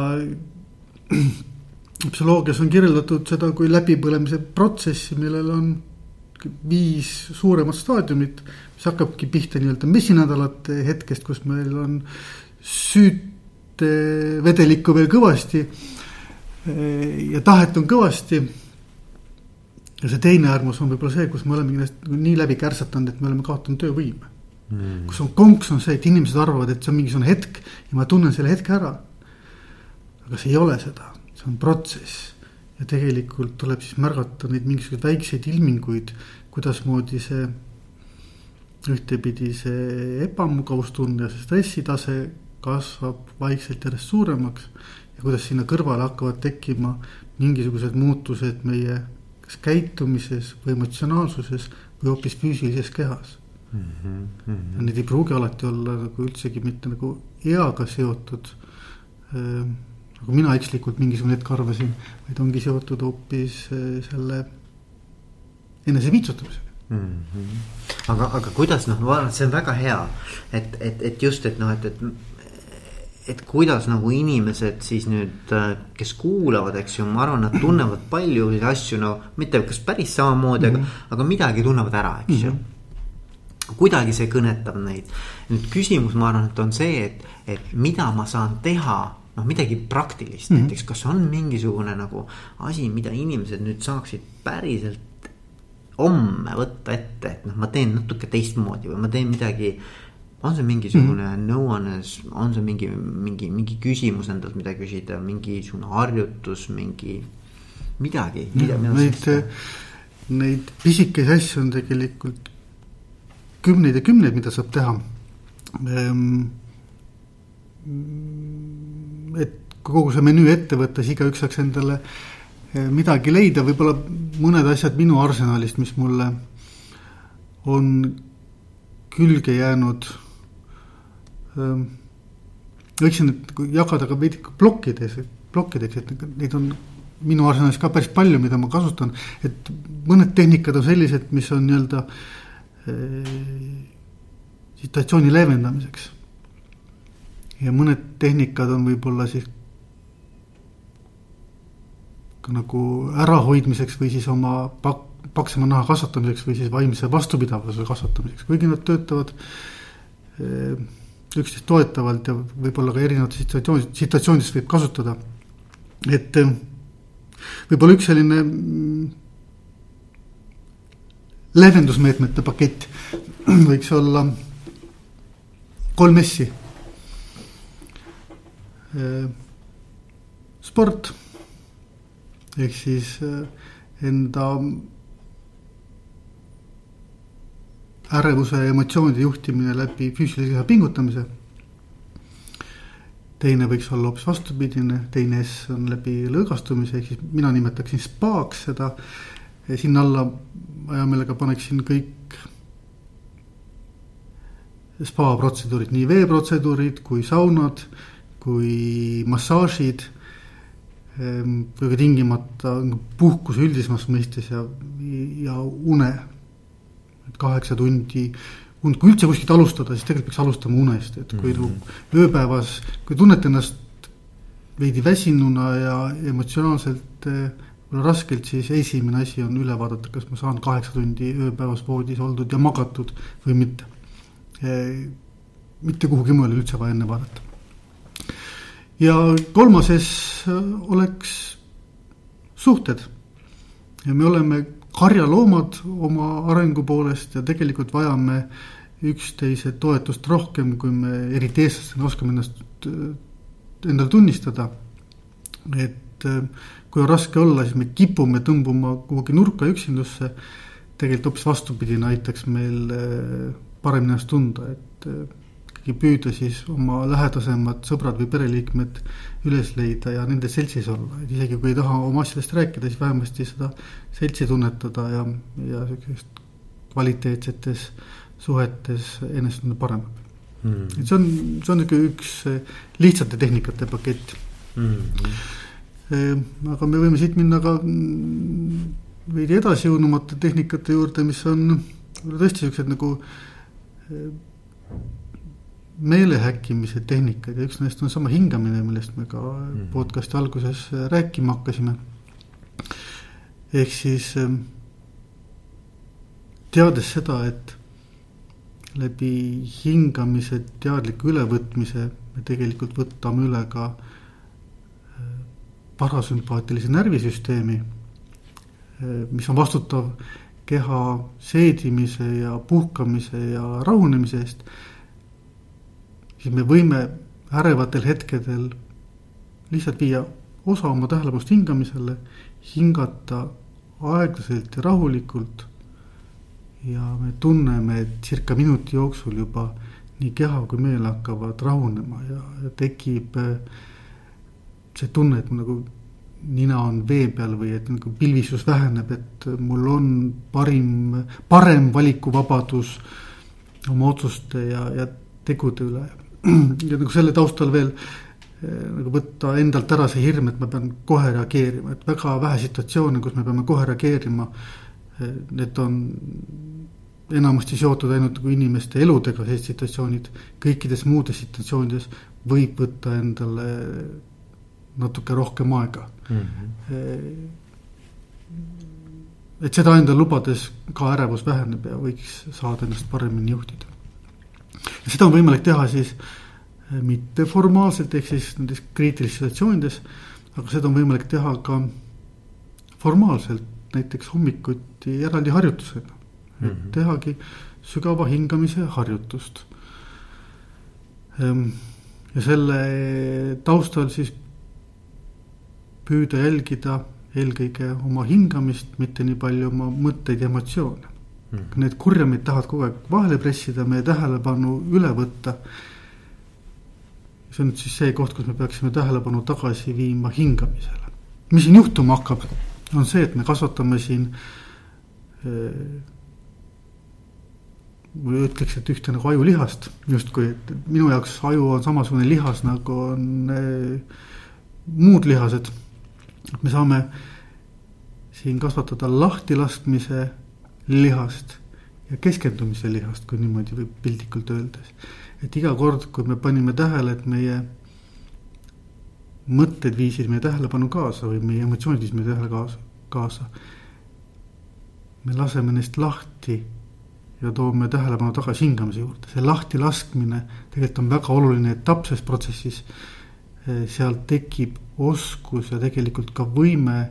Speaker 2: psühholoogias on kirjeldatud seda kui läbipõlemise protsessi, millel on viis suuremat staadiumit mis hakkabki pihta nii-öelda messinädalate hetkest, kus meil on süütevedelikku veel kõvasti. ja tahet on kõvasti. Ja see teine äärmus on võib-olla see, kus me olemegi ennast nii läbi kärtsatanud, et me oleme kaotanud töövõime mm.. kus on konks on see, et inimesed arvavad, et see on mingisugune hetk ja ma tunnen selle hetke ära. aga see ei ole seda, see on protsess ja tegelikult tuleb siis märgata neid mingisuguseid väikseid ilminguid, kuidasmoodi see ühtepidi see ebamugavustunne ja see stressitase kasvab vaikselt järjest suuremaks. ja kuidas sinna kõrvale hakkavad tekkima mingisugused muutused meie kas käitumises või emotsionaalsuses või hoopis füüsilises kehas mm. -hmm, mm -hmm. need ei pruugi alati olla nagu üldsegi mitte nagu eaga seotud äh,. nagu mina ekslikult mingisugune hetk arvasin, vaid ongi seotud hoopis äh, selle enese piitsutamisega
Speaker 1: mm. -hmm. aga, aga kuidas noh, ma arvan, et see on väga hea, et, et, et just, et noh, et, et et kuidas nagu inimesed siis nüüd, kes kuulavad, eks ju, ma arvan, nad tunnevad palju asju no mitte kas päris samamoodi mm, -hmm. aga, mhm. aga midagi tunnevad ära, eks mm -hmm. ju. Kuidagi see kõnetab neid. nüüd küsimus, ma arvan, et on see, et, et mida ma saan teha noh, midagi praktilist mm, -hmm. näiteks kas on mingisugune nagu asi, mida inimesed nüüd saaksid päriselt homme võtta ette, et noh, ma teen natuke teistmoodi või ma teen midagi. On see mingisugune mm -hmm. nõuanne, on see mingi, mingi, mingi küsimus endalt, mida küsida, mingisugune harjutus, mingi midagi.
Speaker 2: Neid, neid pisikesi asju on tegelikult kümneid ja kümneid, mida saab teha. Ehm, et kogu see menüü ette võtta, siis igaüks saaks endale Eh, midagi leida, võib-olla mõned asjad minu arsenalist, mis mulle on külge jäänud. Ehm, võiksin jagada ka veidi plokkides, plokkideks, et neid on minu arsenalis ka päris palju, mida ma kasutan. et mõned tehnikad on sellised, mis on nii-öelda äh, situatsiooni leevendamiseks. ja mõned tehnikad on võib-olla siis nagu ärahoidmiseks või siis oma pak-, paksema naha kasvatamiseks või siis vaimse vastupidavuse kasvatamiseks, kuigi nad töötavad eh, üksteist toetavalt ja võib-olla ka erinevates situatsioonides, situatsioonides võib kasutada. et eh, võib-olla üks selline mm, leevendusmeetmete pakett võiks olla kolm S-i. Eh, sport ehk siis äh, enda ärevuse ja emotsioonide juhtimine läbi füüsilise pingutamise. teine võiks olla hoopis vastupidine, teine S on läbi lõõgastumise, ehk siis mina nimetaksin spaaks seda. sinna alla hea meelega paneksin kõik spa protseduurid, nii veeprotseduurid kui saunad, kui massaažid kuigi ehm, tingimata puhkuse üldisemas mõistes ja, ja une. Et kaheksa tundi und, kui üldse kuskilt alustada, siis tegelikult peaks alustama unest, et kui nagu mm -hmm. ööpäevas, kui tunnete ennast veidi väsinuna ja emotsionaalselt eh, võib-olla raskelt, siis esimene asi on üle vaadata, kas ma saan kaheksa tundi ööpäevas voodis oldud ja magatud või mitte. Eh, mitte kuhugi mujale üldse vaja enne vaadata ja kolmas S oleks suhted. ja me oleme karjaloomad oma arengu poolest ja tegelikult vajame üksteise toetust rohkem, kui me eriti eestlastena oskame ennast endale tunnistada. et kui on raske olla, siis me kipume tõmbuma kuhugi nurka üksindusse. tegelikult hoopis vastupidine aitaks meil paremini ennast tunda, et ikkagi püüda siis oma lähedasemad sõbrad või pereliikmed üles leida ja nende seltsis olla, et isegi kui ei taha oma asjadest rääkida, siis vähemasti seda seltsi tunnetada ja, ja siukest kvaliteetsetes suhetes enesetunne paraneb mm.. et see on, see on niisugune üks lihtsate tehnikate pakett. Mm.. aga me võime siit minna ka veidi edasijõudnumate tehnikate juurde, mis on tõesti siuksed nagu meelehäkkimise tehnikad ja üks neist on sama hingamine, millest me ka mm. podcast'i alguses rääkima hakkasime. ehk siis ähm, teades seda, et läbi hingamise teadliku ülevõtmise me tegelikult võtame üle ka äh, parasümpaatilise närvisüsteemi, äh, mis on vastutav keha seedimise ja puhkamise ja rahunemise eest siis me võime ärevatel hetkedel lihtsalt viia osa oma tähelepanust hingamisele, hingata aeglaselt ja rahulikult. ja me tunneme, et circa minuti jooksul juba nii keha kui meel hakkavad rahunema ja, ja tekib äh, see tunne, et nagu nina on vee peal või et nagu pilvisus väheneb, et mul on parim, parem valikuvabadus oma otsuste ja, ja tegude üle ja nagu selle taustal veel eh, nagu võtta endalt ära see hirm, et ma pean kohe reageerima, et väga vähe situatsioone, kus me peame kohe reageerima. Eh, need on enamasti seotud ainult nagu inimeste eludega, sellised situatsioonid. kõikides muudes situatsioonides võib võtta endale natuke rohkem aega mm. -hmm. et seda endale lubades ka ärevus väheneb ja võiks saada ennast paremini juhtida seda on võimalik teha siis eh, mitteformaalselt, ehk siis nendes kriitilistes situatsioonides, aga seda on võimalik teha ka formaalselt, näiteks hommikuti eraldi harjutusega mm. -hmm. tehagi sügava hingamise harjutust. Ehm, ja selle taustal siis püüda jälgida eelkõige oma hingamist, mitte nii palju oma mõtteid ja emotsioone. Need kurjamid tahavad kogu aeg vahele pressida, meie tähelepanu üle võtta. see on nüüd siis see koht, kus me peaksime tähelepanu tagasi viima hingamisele. mis siin juhtuma hakkab, on see, et me kasvatame siin või ütleks, et ühte nagu ajulihast justkui, et minu jaoks aju on samasugune lihas nagu on äh, muud lihased. me saame siin kasvatada lahtilaskmise lihast ja keskendumise lihast, kui niimoodi võib piltlikult öeldes. et iga kord, kui me panime tähele, et meie mõtted viisid meie tähelepanu kaasa või meie emotsioonid viisid meie tähele kaasa, kaasa. me laseme neist lahti ja toome tähelepanu tagasi hingamise juurde, see lahtilaskmine tegelikult on väga oluline etapp selles protsessis. sealt tekib oskus ja tegelikult ka võime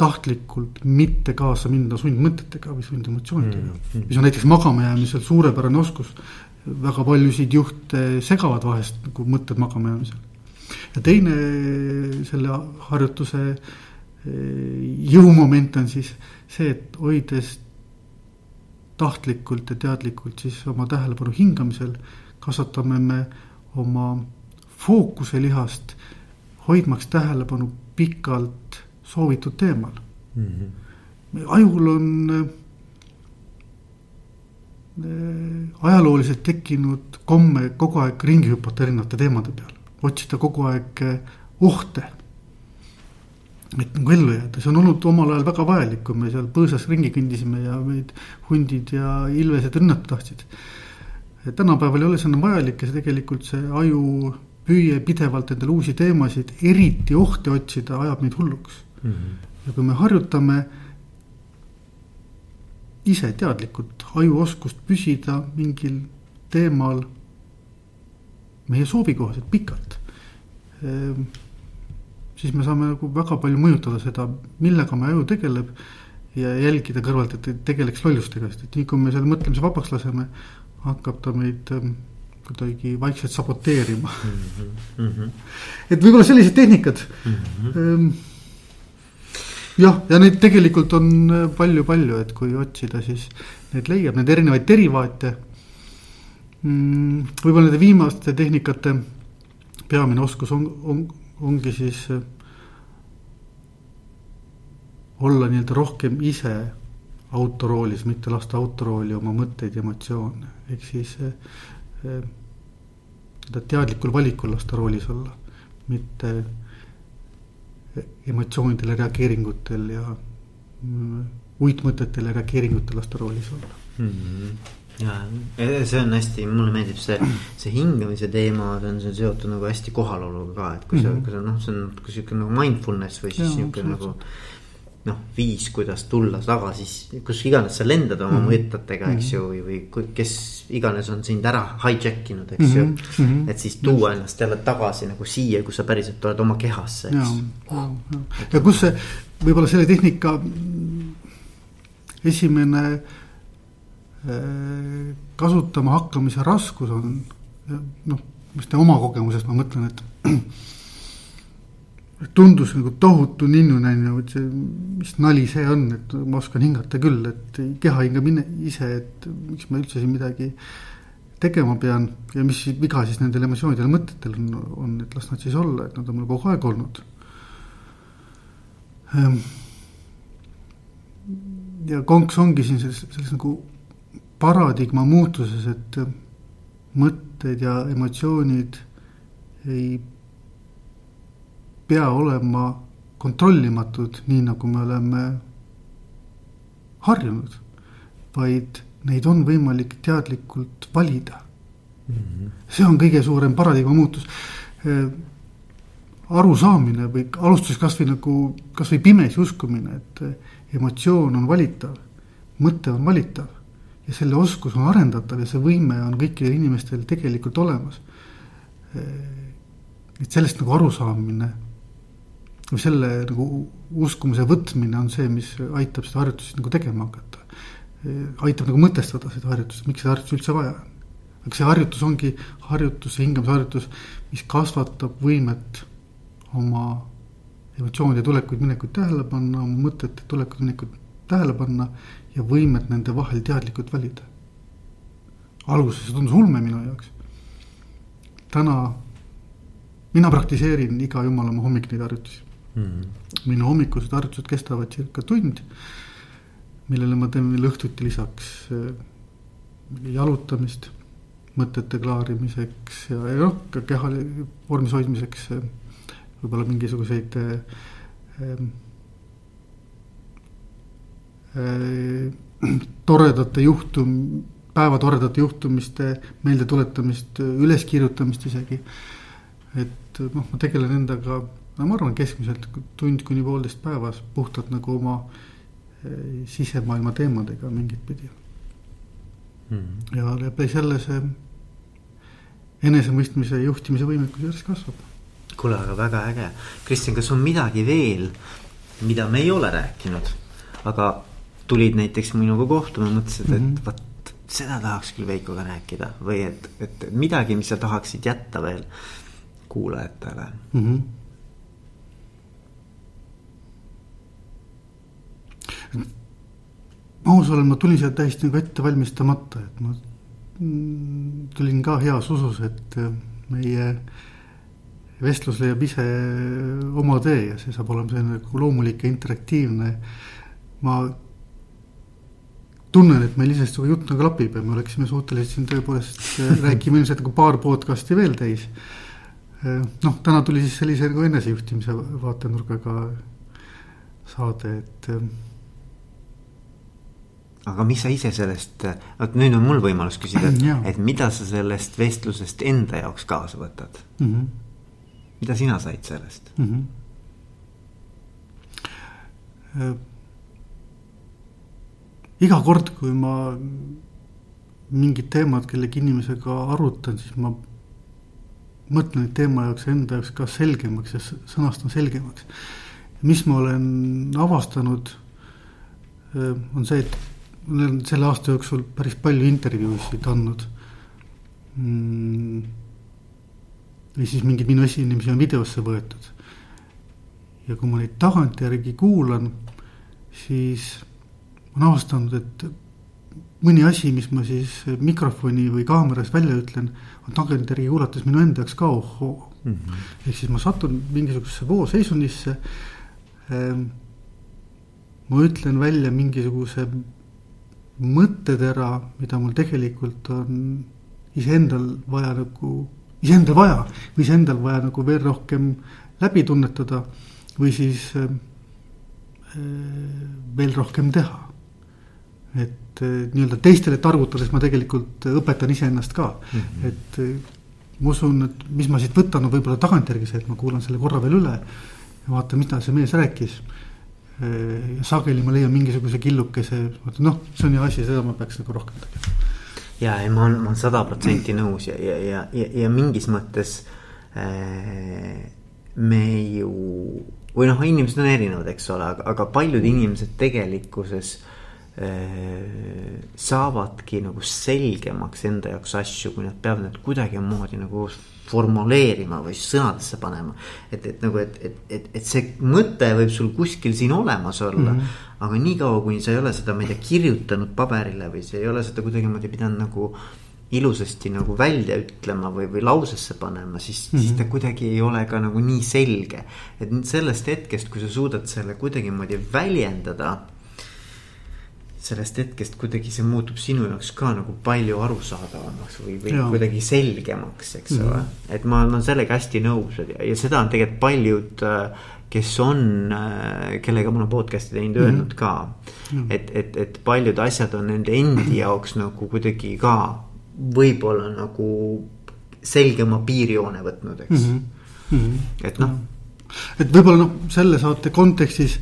Speaker 2: tahtlikult mitte kaasa minna sundmõtetega või sundemotsioonidega mm. -hmm. mis on näiteks magamajäämisel suurepärane oskus. väga paljusid juhte segavad vahest nagu mõtted magamajäämisel. ja teine selle harjutuse eh, jõumoment on siis see, et hoides tahtlikult ja teadlikult siis oma tähelepanu hingamisel, kasvatame me oma fookuse lihast, hoidmaks tähelepanu pikalt soovitud teemal mm. -hmm. ajul on äh, ajalooliselt tekkinud komme kogu aeg ringi hüpata erinevate teemade peal, otsida kogu aeg äh, ohte. et nagu ellu jääda, see on olnud omal ajal väga vajalik, kui me seal põõsas ringi kõndisime ja meid hundid ja ilvesed rünnata tahtsid. tänapäeval ei ole see enam vajalik ja see tegelikult see aju püüe pidevalt endale uusi teemasid, eriti ohte otsida, ajab meid hulluks mm. -hmm. ja kui me harjutame ise teadlikult ajuoskust püsida mingil teemal meie soovi kohaselt pikalt. Ehm, siis me saame nagu väga palju mõjutada seda, millega meie aju tegeleb. ja jälgida kõrvalt, et ei tegeleks lollustega, sest et nii kui me selle mõtlemise vabaks laseme, hakkab ta meid ähm, kuidagi vaikselt saboteerima mm. -hmm. et võib-olla sellised tehnikad mm. -hmm. Jah, ja neid tegelikult on palju-palju, et kui otsida, siis neid leiab, neid erinevaid derivaate mm,. võib-olla nende viimaste tehnikate peamine oskus on, on, ongi siis äh, olla nii-öelda rohkem ise autoroolis, mitte lasta autorooli oma mõtteid ja emotsioone, ehk siis äh, äh, nii-öelda teadlikul valikul lasta roolis olla, mitte emotsioonidele reageeringutel ja uitmõtetele reageeringutel lasta roolis olla mm.
Speaker 1: -hmm ja see on hästi, mulle meeldib see, see hingamise teema, ta on, see on seotud nagu hästi kohaloluga ka, et kui sa mm, -hmm. kui sa noh, see on natuke sihuke nagu mindfulness või siis sihuke nagu. Noh, viis, kuidas tulla tagasi, kus iganes sa lendad oma mm -hmm. mõtetega, eks ju, või, või kes iganes on sind ära hijack inud, eks mm -hmm. ju. Mhm. et siis tuua ennast jälle tagasi nagu siia, kus sa päriselt oled oma kehasse, eks.
Speaker 2: ja, ja, ja kus see, võib-olla selle tehnika esimene kasutama hakkamise raskus on noh, just oma kogemusest ma mõtlen, et. tundus nagu tohutu ninnunännu, et see, mis nali see on, et ma oskan hingata küll, et keha hingab ise, et miks ma üldse siin midagi tegema pean ja mis viga siis nendel emotsioonidel ja mõtetel on, on, et las nad siis olla, et nad on mul kogu aeg olnud. Ehm, ja konks ongi siin selles, selles nagu paradigma muutuses, et mõtted ja emotsioonid ei pea olema kontrollimatud, nii nagu me oleme harjunud, vaid neid on võimalik teadlikult valida mm. -hmm. see on kõige suurem paradigma muutus. arusaamine või alustuseks kasvõi nagu, kasvõi pimesi uskumine, et emotsioon on valitav, mõte on valitav ja selle oskus on arendatav ja see võime on kõikidel inimestel tegelikult olemas. et sellest nagu arusaamine selle nagu uskumuse võtmine on see, mis aitab seda harjutust nagu tegema hakata. aitab nagu mõtestada seda harjutust, miks seda harjutust üldse vaja on. aga see harjutus ongi harjutus, hingamisharjutus, mis kasvatab võimet oma emotsioonide tulekuid-minekuid tähele panna, oma mõtete tulekuid-minekuid tähele panna ja võimet nende vahel teadlikult valida. alguses see tundus ulme minu jaoks. täna mina praktiseerin iga jumalamaa hommik neid harjutusi mm. minu hommikused harjutused kestavad circa tund, millele ma teen veel õhtuti lisaks äh, jalutamist mõtete klaarimiseks ja, ja noh, ka keha vormis hoidmiseks äh, võib-olla mingisuguseid äh, Äh, toredate juhtum, päeva toredate juhtumiste meeldetuletamist, üleskirjutamist isegi. et noh, ma tegelen endaga, no ma arvan, keskmiselt tund kuni poolteist päevas puhtalt nagu oma äh, sisemaailma teemadega mingit pidi mm.. ja läbi selle see enesemõistmise juhtimise võimekus järjest kasvab.
Speaker 1: kuule, aga väga äge, Kristjan, kas on midagi veel, mida me ei ole rääkinud, aga tulid näiteks minuga kohtuma, mõtlesid, et mm -hmm. vot seda tahaks küll Veikoga rääkida või et, et midagi, mis sa tahaksid jätta veel kuulajatele mm. -hmm.
Speaker 2: Aus olen, ma tulin siia täiesti nagu ette valmistamata, et ma tulin ka heas usus, et meie vestlus leiab ise oma tee ja see saab olema selline nagu loomulik ja interaktiivne. ma tunnen, et meil iseenesest jutt nagu klapib ja me oleksime suutelised siin tõepoolest äh, rääkima ilmselt nagu paar podcast'i veel täis. Äh, noh, täna tuli siis sellise nagu enesejuhtimise vaatenurgaga saade, et. Äh,
Speaker 1: aga mis sa ise sellest, vot nüüd on mul võimalus küsida, et mida sa sellest vestlusest enda jaoks kaasa võtad mm? -hmm. mida sina said sellest mm?
Speaker 2: -hmm iga kord, kui ma mingit teemat kellegi inimesega arutan, siis ma mõtlen teema jaoks enda jaoks ka selgemaks ja sõnastan selgemaks. mis ma olen avastanud, on see, et olen selle aasta jooksul päris palju intervjuusid andnud mm,. või siis mingeid minu esinemisi on videosse võetud. ja kui ma neid tagantjärgi kuulan, siis olen avastanud, et mõni asi, mis ma siis mikrofoni või kaameras välja ütlen, on tagantjärgi kuulates minu enda jaoks ka ohoo mm -hmm.. ehk siis ma satun mingisugusesse vooseisundisse ähm,. ma ütlen välja mingisuguse mõttetera, mida mul tegelikult on iseendal vaja nagu, iseendal vaja või iseendal vaja nagu veel rohkem läbi tunnetada või siis äh, veel rohkem teha et eh, nii-öelda teistele targutades ma tegelikult õpetan iseennast ka mm, -hmm. et eh, ma usun, et mis ma siit võtan, on võib-olla tagantjärgi see, et ma kuulan selle korra veel üle ja vaatan, mida see mees rääkis. Ja sageli ma leian mingisuguse killukese, noh, see on hea asi, seda ma peaks nagu rohkem tegema.
Speaker 1: ja, ei, ma olen, ma olen sada protsenti nõus ja, ja, ja, ja, ja mingis mõttes äh, me ju või noh, inimesed on erinevad, eks ole, aga, aga paljud inimesed tegelikkuses äh, Äh, saavadki nagu selgemaks enda jaoks asju, kui nad peavad need kuidagimoodi nagu formuleerima või sõnadesse panema. et, et nagu, et, et, et, et see mõte võib sul kuskil siin olemas olla mm. -hmm. aga niikaua, kuni sa ei ole seda, ma ei tea, kirjutanud paberile või sa ei ole seda kuidagimoodi pidanud nagu ilusasti nagu välja ütlema või, või lausesse panema, siis mm, -hmm. siis ta kuidagi ei ole ka nagu nii selge. et sellest hetkest, kui sa suudad selle kuidagimoodi väljendada sellest hetkest kuidagi see muutub sinu jaoks ka nagu palju arusaadavamaks või, või ja. kuidagi selgemaks, eks mm -hmm. ole. et ma olen sellega hästi nõus ja, ja seda on tegelikult paljud, äh, kes on, äh, kellega ma olen podcast'i teinud mm, -hmm. öelnud ka mm. -hmm. et, et, et paljud asjad on nende endi jaoks nagu kuidagi ka võib-olla nagu selgema piirjoone võtnud, eks mm. -hmm. et noh.
Speaker 2: et võib-olla noh, selle saate kontekstis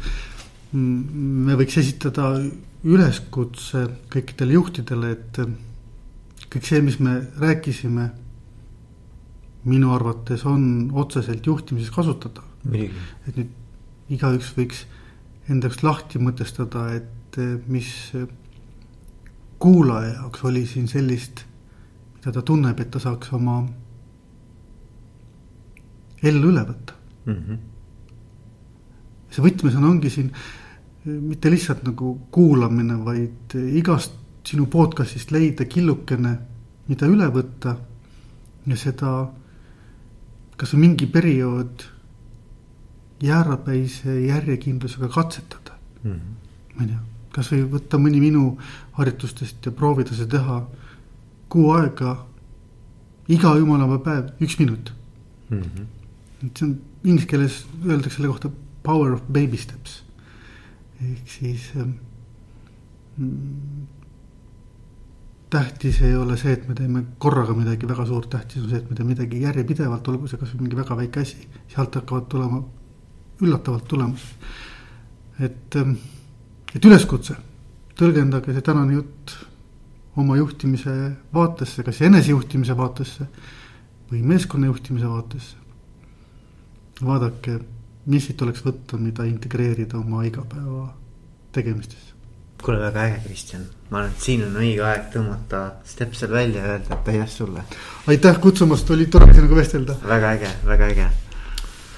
Speaker 2: me võiks esitada üleskutse kõikidele juhtidele, et kõik see, mis me rääkisime, minu arvates on otseselt juhtimises kasutatav. et nüüd igaüks võiks enda jaoks lahti mõtestada, et mis kuulaja jaoks oli siin sellist, mida ta tunneb, et ta saaks oma ellu üle võtta mm. -hmm. see võtmesõna ongi siin mitte lihtsalt nagu kuulamine, vaid igast sinu podcast'ist leida killukene, mida üle võtta ja seda kasvõi mingi periood jäärapäise järjekindlusega katsetada mm. -hmm. ma ei tea, kasvõi võtta mõni minu harjutustest ja proovida seda teha kuu aega, iga jumalapäeva päev, üks minut mm. -hmm. et see on inglise keeles öeldakse selle kohta power of baby steps ehk siis ähm, mm, tähtis ei ole see, et me teeme korraga midagi väga suurt, tähtis on see, et me teeme midagi järjepidevalt, olgu see kasvõi mingi väga väike asi, sealt hakkavad tulema üllatavalt tulemused. et, ähm, et üleskutse, tõlgendage see tänane jutt oma juhtimise vaatesse, kas enesejuhtimise vaatesse või meeskonna juhtimise vaatesse. vaadake mis siit oleks võtta, mida integreerida oma igapäeva tegemistesse?
Speaker 1: kuule, väga äge, Kristjan, ma arvan, et siin on õige aeg tõmmata stepsel välja ja öelda, et aitäh sulle.
Speaker 2: aitäh kutsumast, oli tore sinuga vestelda.
Speaker 1: väga äge, väga äge